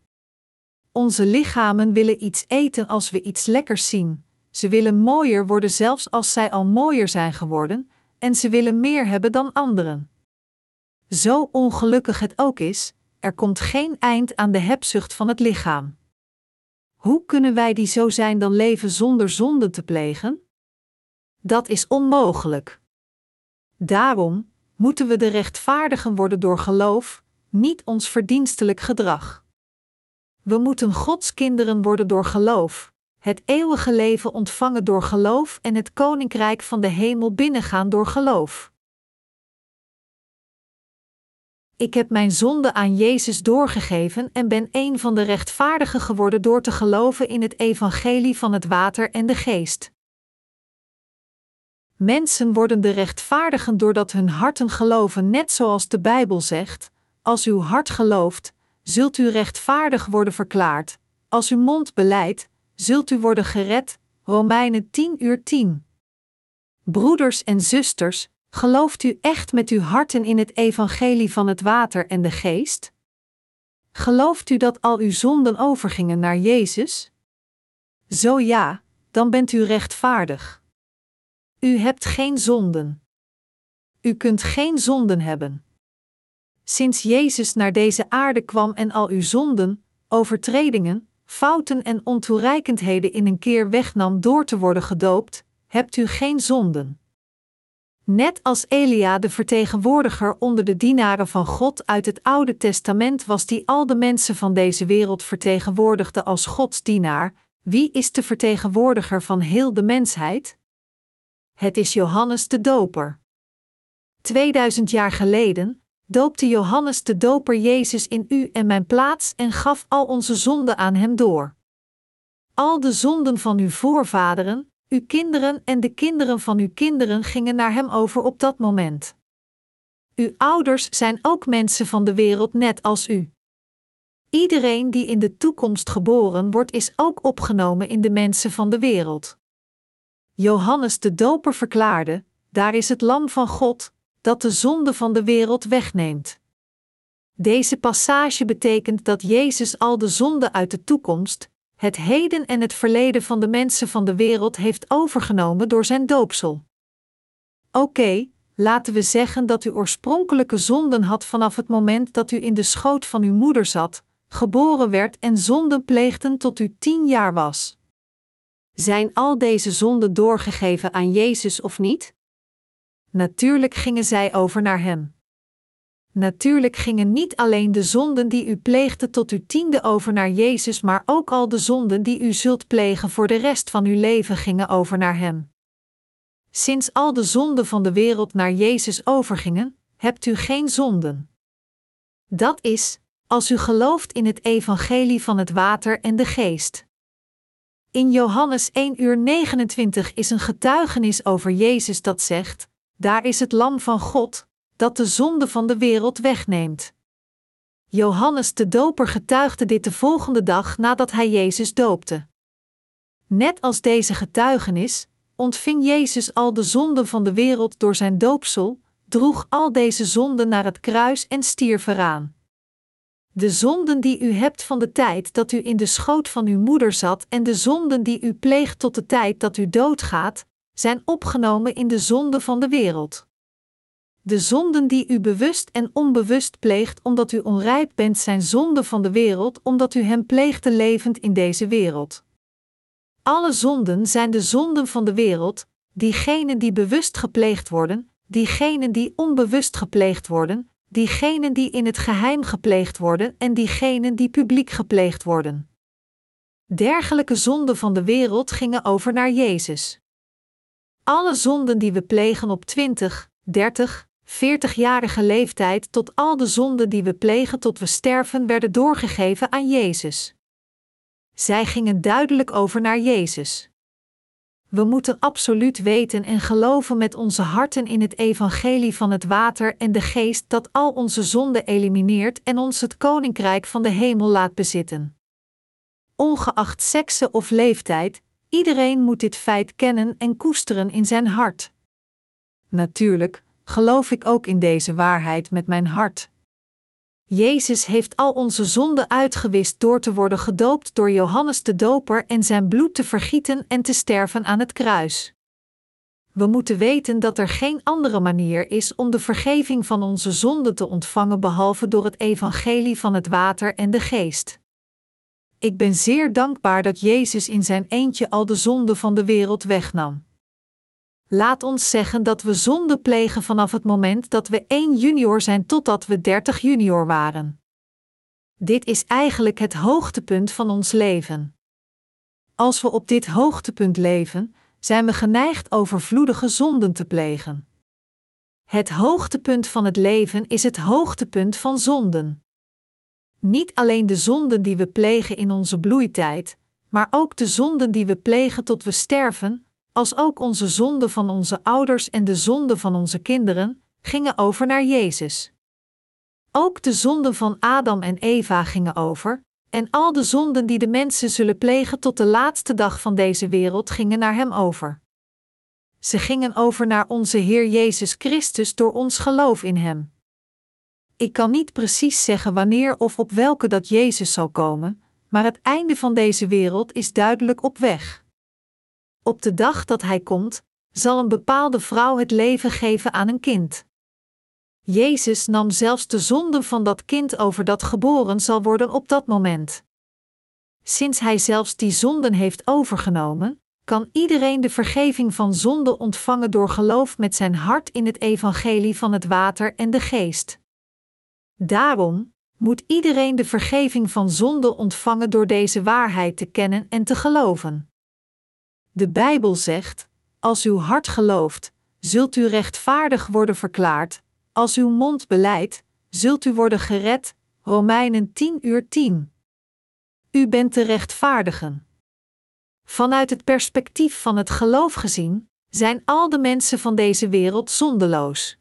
Onze lichamen willen iets eten als we iets lekkers zien. Ze willen mooier worden zelfs als zij al mooier zijn geworden, en ze willen meer hebben dan anderen. Zo ongelukkig het ook is, er komt geen eind aan de hebzucht van het lichaam. Hoe kunnen wij die zo zijn dan leven zonder zonde te plegen? Dat is onmogelijk. Daarom moeten we de rechtvaardigen worden door geloof, niet ons verdienstelijk gedrag. We moeten Gods kinderen worden door geloof, het eeuwige leven ontvangen door geloof en het koninkrijk van de hemel binnengaan door geloof. Ik heb mijn zonde aan Jezus doorgegeven en ben een van de rechtvaardigen geworden door te geloven in het evangelie van het water en de geest. Mensen worden de rechtvaardigen doordat hun harten geloven, net zoals de Bijbel zegt: Als uw hart gelooft, zult u rechtvaardig worden verklaard. Als uw mond beleidt, zult u worden gered. Romeinen 10 uur 10. Broeders en zusters, gelooft u echt met uw harten in het evangelie van het water en de geest? Gelooft u dat al uw zonden overgingen naar Jezus? Zo ja, dan bent u rechtvaardig. U hebt geen zonden. U kunt geen zonden hebben sinds Jezus naar deze aarde kwam en al uw zonden, overtredingen, fouten en ontoereikendheden in een keer wegnam door te worden gedoopt, hebt u geen zonden. Net als Elia de vertegenwoordiger onder de dienaren van God uit het Oude Testament was die al de mensen van deze wereld vertegenwoordigde als Gods dienaar, wie is de vertegenwoordiger van heel de mensheid? Het is Johannes de Doper. 2000 jaar geleden, doopte Johannes de Doper Jezus in u en mijn plaats en gaf al onze zonden aan hem door. Al de zonden van uw voorvaderen, uw kinderen en de kinderen van uw kinderen gingen naar hem over op dat moment. Uw ouders zijn ook mensen van de wereld net als u. Iedereen die in de toekomst geboren wordt, is ook opgenomen in de mensen van de wereld. Johannes de Doper verklaarde: Daar is het Lam van God, dat de zonde van de wereld wegneemt. Deze passage betekent dat Jezus al de zonde uit de toekomst, het heden en het verleden van de mensen van de wereld heeft overgenomen door zijn doopsel. Oké, laten we zeggen dat u oorspronkelijke zonden had vanaf het moment dat u in de schoot van uw moeder zat, geboren werd en zonden pleegden tot u tien jaar was. Zijn al deze zonden doorgegeven aan Jezus of niet? Natuurlijk gingen zij over naar Hem. Natuurlijk gingen niet alleen de zonden die u pleegde tot uw tiende over naar Jezus, maar ook al de zonden die u zult plegen voor de rest van uw leven gingen over naar Hem. Sinds al de zonden van de wereld naar Jezus overgingen, hebt u geen zonden. Dat is, als u gelooft in het evangelie van het water en de geest. In Johannes 1 uur 29 is een getuigenis over Jezus dat zegt: Daar is het Lam van God, dat de zonde van de wereld wegneemt. Johannes de Doper getuigde dit de volgende dag nadat hij Jezus doopte. Net als deze getuigenis, ontving Jezus al de zonden van de wereld door zijn doopsel, droeg al deze zonden naar het kruis en stierf eraan. De zonden die u hebt van de tijd dat u in de schoot van uw moeder zat en de zonden die u pleegt tot de tijd dat u doodgaat, zijn opgenomen in de zonde van de wereld. De zonden die u bewust en onbewust pleegt omdat u onrijp bent, zijn zonden van de wereld, omdat u hem pleegde levend in deze wereld. Alle zonden zijn de zonden van de wereld, diegenen die bewust gepleegd worden, diegenen die onbewust gepleegd worden, diegenen die in het geheim gepleegd worden en diegenen die publiek gepleegd worden. Dergelijke zonden van de wereld gingen over naar Jezus. Alle zonden die we plegen op 20, 30, 40-jarige leeftijd tot al de zonden die we plegen tot we sterven werden doorgegeven aan Jezus. Zij gingen duidelijk over naar Jezus. We moeten absoluut weten en geloven met onze harten in het evangelie van het water en de geest dat al onze zonden elimineert en ons het koninkrijk van de hemel laat bezitten. Ongeacht sekse of leeftijd, iedereen moet dit feit kennen en koesteren in zijn hart. Natuurlijk, geloof ik ook in deze waarheid met mijn hart. Jezus heeft al onze zonden uitgewist door te worden gedoopt door Johannes de Doper en zijn bloed te vergieten en te sterven aan het kruis. We moeten weten dat er geen andere manier is om de vergeving van onze zonden te ontvangen behalve door het evangelie van het water en de geest. Ik ben zeer dankbaar dat Jezus in zijn eentje al de zonden van de wereld wegnam. Laat ons zeggen dat we zonde plegen vanaf het moment dat we 1 junior zijn totdat we 30 junior waren. Dit is eigenlijk het hoogtepunt van ons leven. Als we op dit hoogtepunt leven, zijn we geneigd overvloedige zonden te plegen. Het hoogtepunt van het leven is het hoogtepunt van zonden. Niet alleen de zonden die we plegen in onze bloeitijd, maar ook de zonden die we plegen tot we sterven, als ook onze zonden van onze ouders en de zonden van onze kinderen, gingen over naar Jezus. Ook de zonden van Adam en Eva gingen over, en al de zonden die de mensen zullen plegen tot de laatste dag van deze wereld gingen naar Hem over. Ze gingen over naar onze Heer Jezus Christus door ons geloof in Hem. Ik kan niet precies zeggen wanneer of op welke dat Jezus zal komen, maar het einde van deze wereld is duidelijk op weg. Op de dag dat hij komt, zal een bepaalde vrouw het leven geven aan een kind. Jezus nam zelfs de zonde van dat kind over dat geboren zal worden op dat moment. Sinds hij zelfs die zonden heeft overgenomen, kan iedereen de vergeving van zonde ontvangen door geloof met zijn hart in het evangelie van het water en de geest. Daarom moet iedereen de vergeving van zonde ontvangen door deze waarheid te kennen en te geloven. De Bijbel zegt: Als uw hart gelooft, zult u rechtvaardig worden verklaard, als uw mond beleidt, zult u worden gered. Romeinen 10 uur 10. U bent te rechtvaardigen. Vanuit het perspectief van het geloof gezien, zijn al de mensen van deze wereld zondeloos.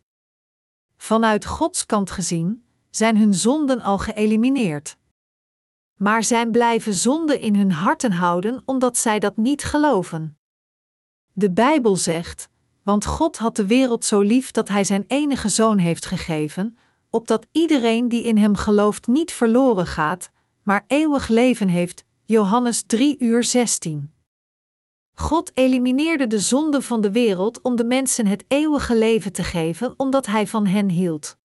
Vanuit Gods kant gezien, zijn hun zonden al geëlimineerd. Maar zij blijven zonde in hun harten houden omdat zij dat niet geloven. De Bijbel zegt: Want God had de wereld zo lief dat Hij Zijn enige zoon heeft gegeven, opdat iedereen die in Hem gelooft niet verloren gaat, maar eeuwig leven heeft. Johannes 3 uur 16. God elimineerde de zonde van de wereld om de mensen het eeuwige leven te geven, omdat Hij van hen hield.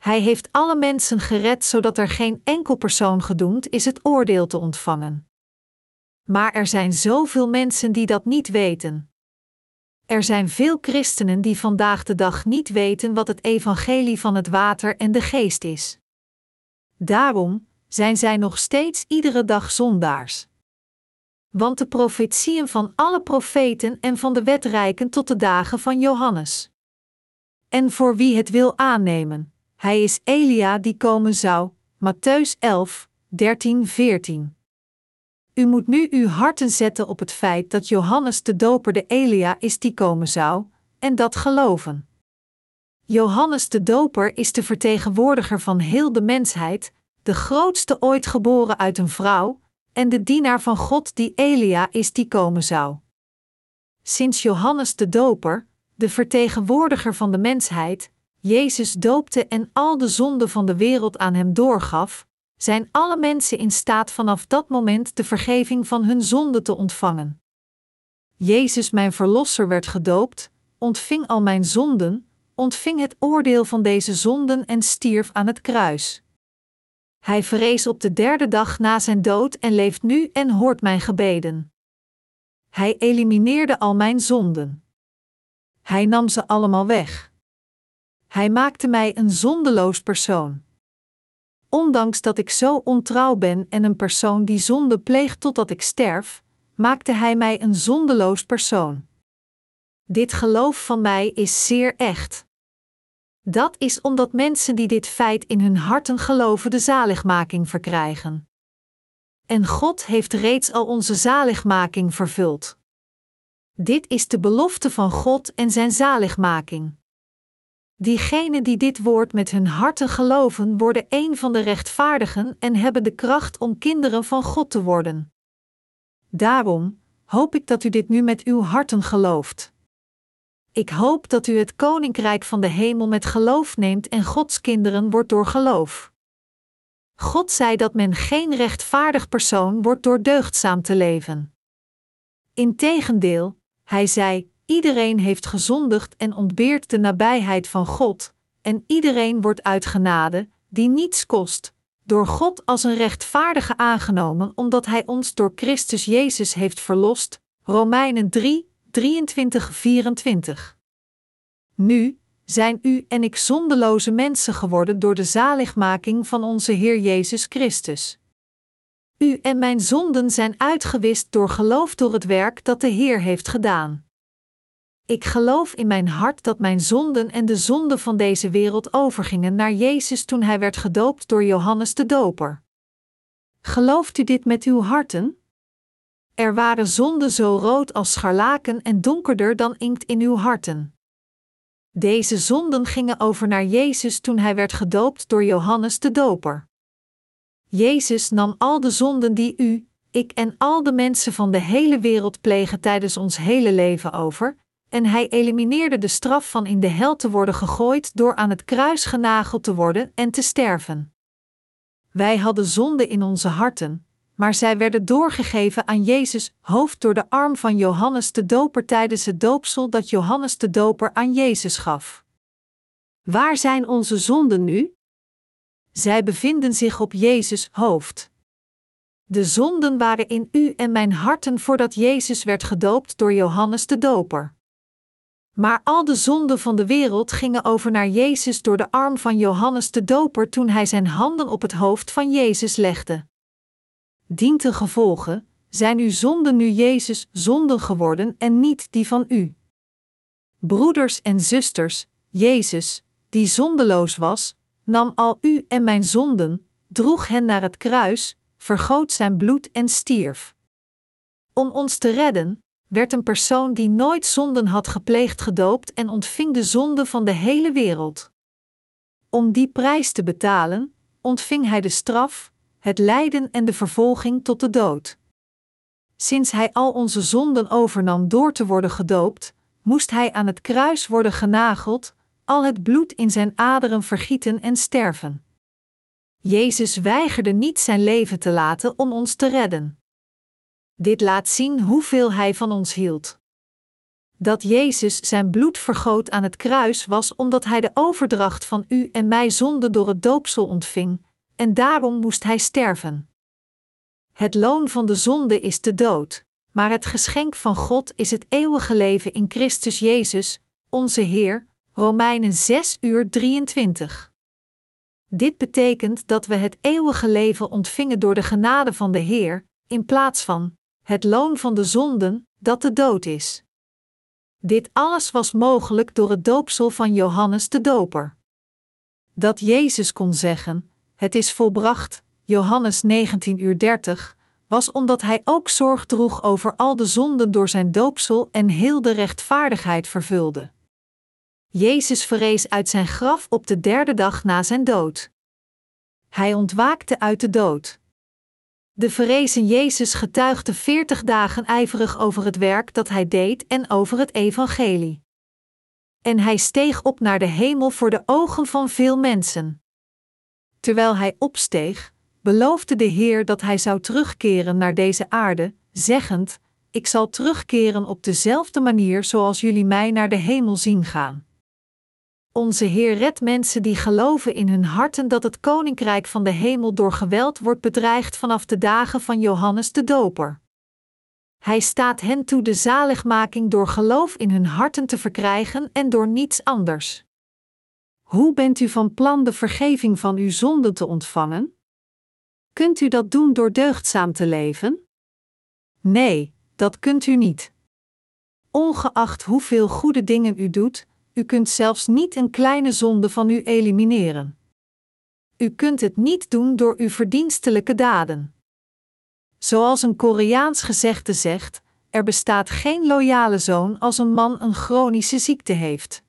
Hij heeft alle mensen gered zodat er geen enkel persoon gedoemd is het oordeel te ontvangen. Maar er zijn zoveel mensen die dat niet weten. Er zijn veel christenen die vandaag de dag niet weten wat het evangelie van het water en de geest is. Daarom zijn zij nog steeds iedere dag zondaars. Want de profetieën van alle profeten en van de wet reiken tot de dagen van Johannes. En voor wie het wil aannemen, hij is Elia die komen zou. Matthäus 11, 13, 14. U moet nu uw harten zetten op het feit dat Johannes de Doper de Elia is die komen zou, en dat geloven. Johannes de Doper is de vertegenwoordiger van heel de mensheid, de grootste ooit geboren uit een vrouw, en de dienaar van God die Elia is die komen zou. Sinds Johannes de Doper, de vertegenwoordiger van de mensheid, Jezus doopte en al de zonden van de wereld aan hem doorgaf, zijn alle mensen in staat vanaf dat moment de vergeving van hun zonden te ontvangen. Jezus, mijn Verlosser, werd gedoopt, ontving al mijn zonden, ontving het oordeel van deze zonden en stierf aan het kruis. Hij verrees op de derde dag na zijn dood en leeft nu en hoort mijn gebeden. Hij elimineerde al mijn zonden. Hij nam ze allemaal weg. Hij maakte mij een zondeloos persoon. Ondanks dat ik zo ontrouw ben en een persoon die zonde pleegt totdat ik sterf, maakte Hij mij een zondeloos persoon. Dit geloof van mij is zeer echt. Dat is omdat mensen die dit feit in hun harten geloven de zaligmaking verkrijgen. En God heeft reeds al onze zaligmaking vervuld. Dit is de belofte van God en zijn zaligmaking. Diegenen die dit woord met hun harten geloven, worden een van de rechtvaardigen en hebben de kracht om kinderen van God te worden. Daarom hoop ik dat u dit nu met uw harten gelooft. Ik hoop dat u het koninkrijk van de hemel met geloof neemt en Gods kinderen wordt door geloof. God zei dat men geen rechtvaardig persoon wordt door deugdzaam te leven. Integendeel, hij zei: Iedereen heeft gezondigd en ontbeert de nabijheid van God, en iedereen wordt uit genade, die niets kost, door God als een rechtvaardige aangenomen, omdat Hij ons door Christus Jezus heeft verlost. Romeinen 3, 23-24. Nu zijn u en ik zondeloze mensen geworden door de zaligmaking van onze Heer Jezus Christus. U en mijn zonden zijn uitgewist door geloof door het werk dat de Heer heeft gedaan. Ik geloof in mijn hart dat mijn zonden en de zonden van deze wereld overgingen naar Jezus toen hij werd gedoopt door Johannes de Doper. Gelooft u dit met uw harten? Er waren zonden zo rood als scharlaken en donkerder dan inkt in uw harten. Deze zonden gingen over naar Jezus toen hij werd gedoopt door Johannes de Doper. Jezus nam al de zonden die u, ik en al de mensen van de hele wereld plegen tijdens ons hele leven over, en hij elimineerde de straf van in de hel te worden gegooid door aan het kruis genageld te worden en te sterven. Wij hadden zonde in onze harten, maar zij werden doorgegeven aan Jezus hoofd door de arm van Johannes de Doper tijdens het doopsel dat Johannes de Doper aan Jezus gaf. Waar zijn onze zonden nu? Zij bevinden zich op Jezus hoofd. De zonden waren in u en mijn harten voordat Jezus werd gedoopt door Johannes de Doper. Maar al de zonden van de wereld gingen over naar Jezus door de arm van Johannes de Doper toen hij zijn handen op het hoofd van Jezus legde. Dient gevolgen zijn uw zonden nu Jezus zonden geworden en niet die van u. Broeders en zusters, Jezus, die zondeloos was, nam al u en mijn zonden, droeg hen naar het kruis, vergoot zijn bloed en stierf. Om ons te redden, werd een persoon die nooit zonden had gepleegd gedoopt en ontving de zonde van de hele wereld. Om die prijs te betalen, ontving hij de straf, het lijden en de vervolging tot de dood. Sinds hij al onze zonden overnam door te worden gedoopt, moest hij aan het kruis worden genageld, al het bloed in zijn aderen vergieten en sterven. Jezus weigerde niet zijn leven te laten om ons te redden. Dit laat zien hoeveel hij van ons hield. Dat Jezus zijn bloed vergoot aan het kruis was omdat hij de overdracht van u en mij zonde door het doopsel ontving, en daarom moest hij sterven. Het loon van de zonde is de dood, maar het geschenk van God is het eeuwige leven in Christus Jezus, onze Heer. Romeinen 6 uur 23. Dit betekent dat we het eeuwige leven ontvingen door de genade van de Heer, in plaats van het loon van de zonden, dat de dood is. Dit alles was mogelijk door het doopsel van Johannes de Doper. Dat Jezus kon zeggen: Het is volbracht, Johannes 19 uur 30, was omdat hij ook zorg droeg over al de zonden door zijn doopsel en heel de rechtvaardigheid vervulde. Jezus verrees uit zijn graf op de derde dag na zijn dood. Hij ontwaakte uit de dood. De verrezen Jezus getuigde veertig dagen ijverig over het werk dat hij deed en over het evangelie. En hij steeg op naar de hemel voor de ogen van veel mensen. Terwijl hij opsteeg, beloofde de Heer dat hij zou terugkeren naar deze aarde, zeggend: Ik zal terugkeren op dezelfde manier zoals jullie mij naar de hemel zien gaan. Onze Heer redt mensen die geloven in hun harten dat het koninkrijk van de hemel door geweld wordt bedreigd vanaf de dagen van Johannes de Doper. Hij staat hen toe de zaligmaking door geloof in hun harten te verkrijgen en door niets anders. Hoe bent u van plan de vergeving van uw zonden te ontvangen? Kunt u dat doen door deugdzaam te leven? Nee, dat kunt u niet. Ongeacht hoeveel goede dingen u doet, u kunt zelfs niet een kleine zonde van u elimineren. U kunt het niet doen door uw verdienstelijke daden. Zoals een Koreaans gezegde zegt: er bestaat geen loyale zoon als een man een chronische ziekte heeft.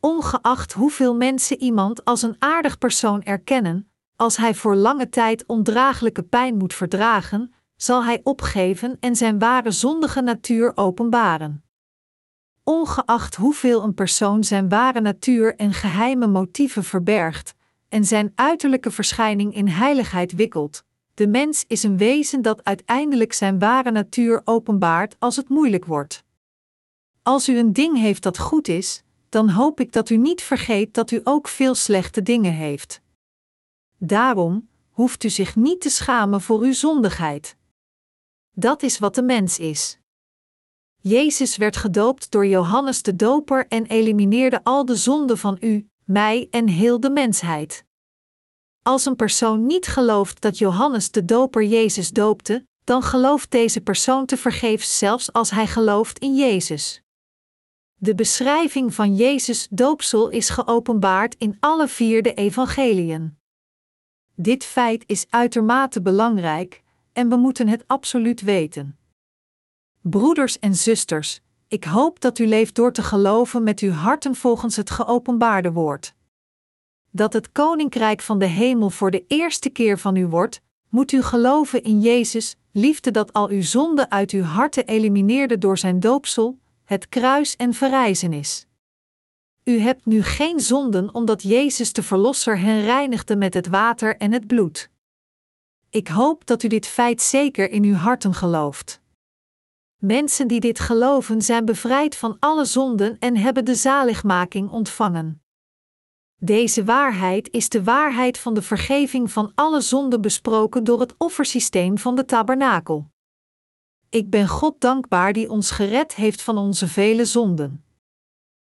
Ongeacht hoeveel mensen iemand als een aardig persoon erkennen, als hij voor lange tijd ondraaglijke pijn moet verdragen, zal hij opgeven en zijn ware zondige natuur openbaren ongeacht hoeveel een persoon zijn ware natuur en geheime motieven verbergt, en zijn uiterlijke verschijning in heiligheid wikkelt. De mens is een wezen dat uiteindelijk zijn ware natuur openbaart als het moeilijk wordt. Als u een ding heeft dat goed is, dan hoop ik dat u niet vergeet dat u ook veel slechte dingen heeft. Daarom hoeft u zich niet te schamen voor uw zondigheid. Dat is wat de mens is. Jezus werd gedoopt door Johannes de Doper en elimineerde al de zonden van u, mij en heel de mensheid. Als een persoon niet gelooft dat Johannes de Doper Jezus doopte, dan gelooft deze persoon te vergeefs zelfs als hij gelooft in Jezus. De beschrijving van Jezus' doopsel is geopenbaard in alle vier de evangeliën. Dit feit is uitermate belangrijk en we moeten het absoluut weten. Broeders en zusters, ik hoop dat u leeft door te geloven met uw harten volgens het geopenbaarde woord. Dat het koninkrijk van de hemel voor de eerste keer van u wordt, moet u geloven in Jezus, liefde dat al uw zonden uit uw harten elimineerde door zijn doopsel, het kruis en verrijzenis. U hebt nu geen zonden omdat Jezus de Verlosser hen reinigde met het water en het bloed. Ik hoop dat u dit feit zeker in uw harten gelooft. Mensen die dit geloven zijn bevrijd van alle zonden en hebben de zaligmaking ontvangen. Deze waarheid is de waarheid van de vergeving van alle zonden besproken door het offersysteem van de tabernakel. Ik ben God dankbaar die ons gered heeft van onze vele zonden.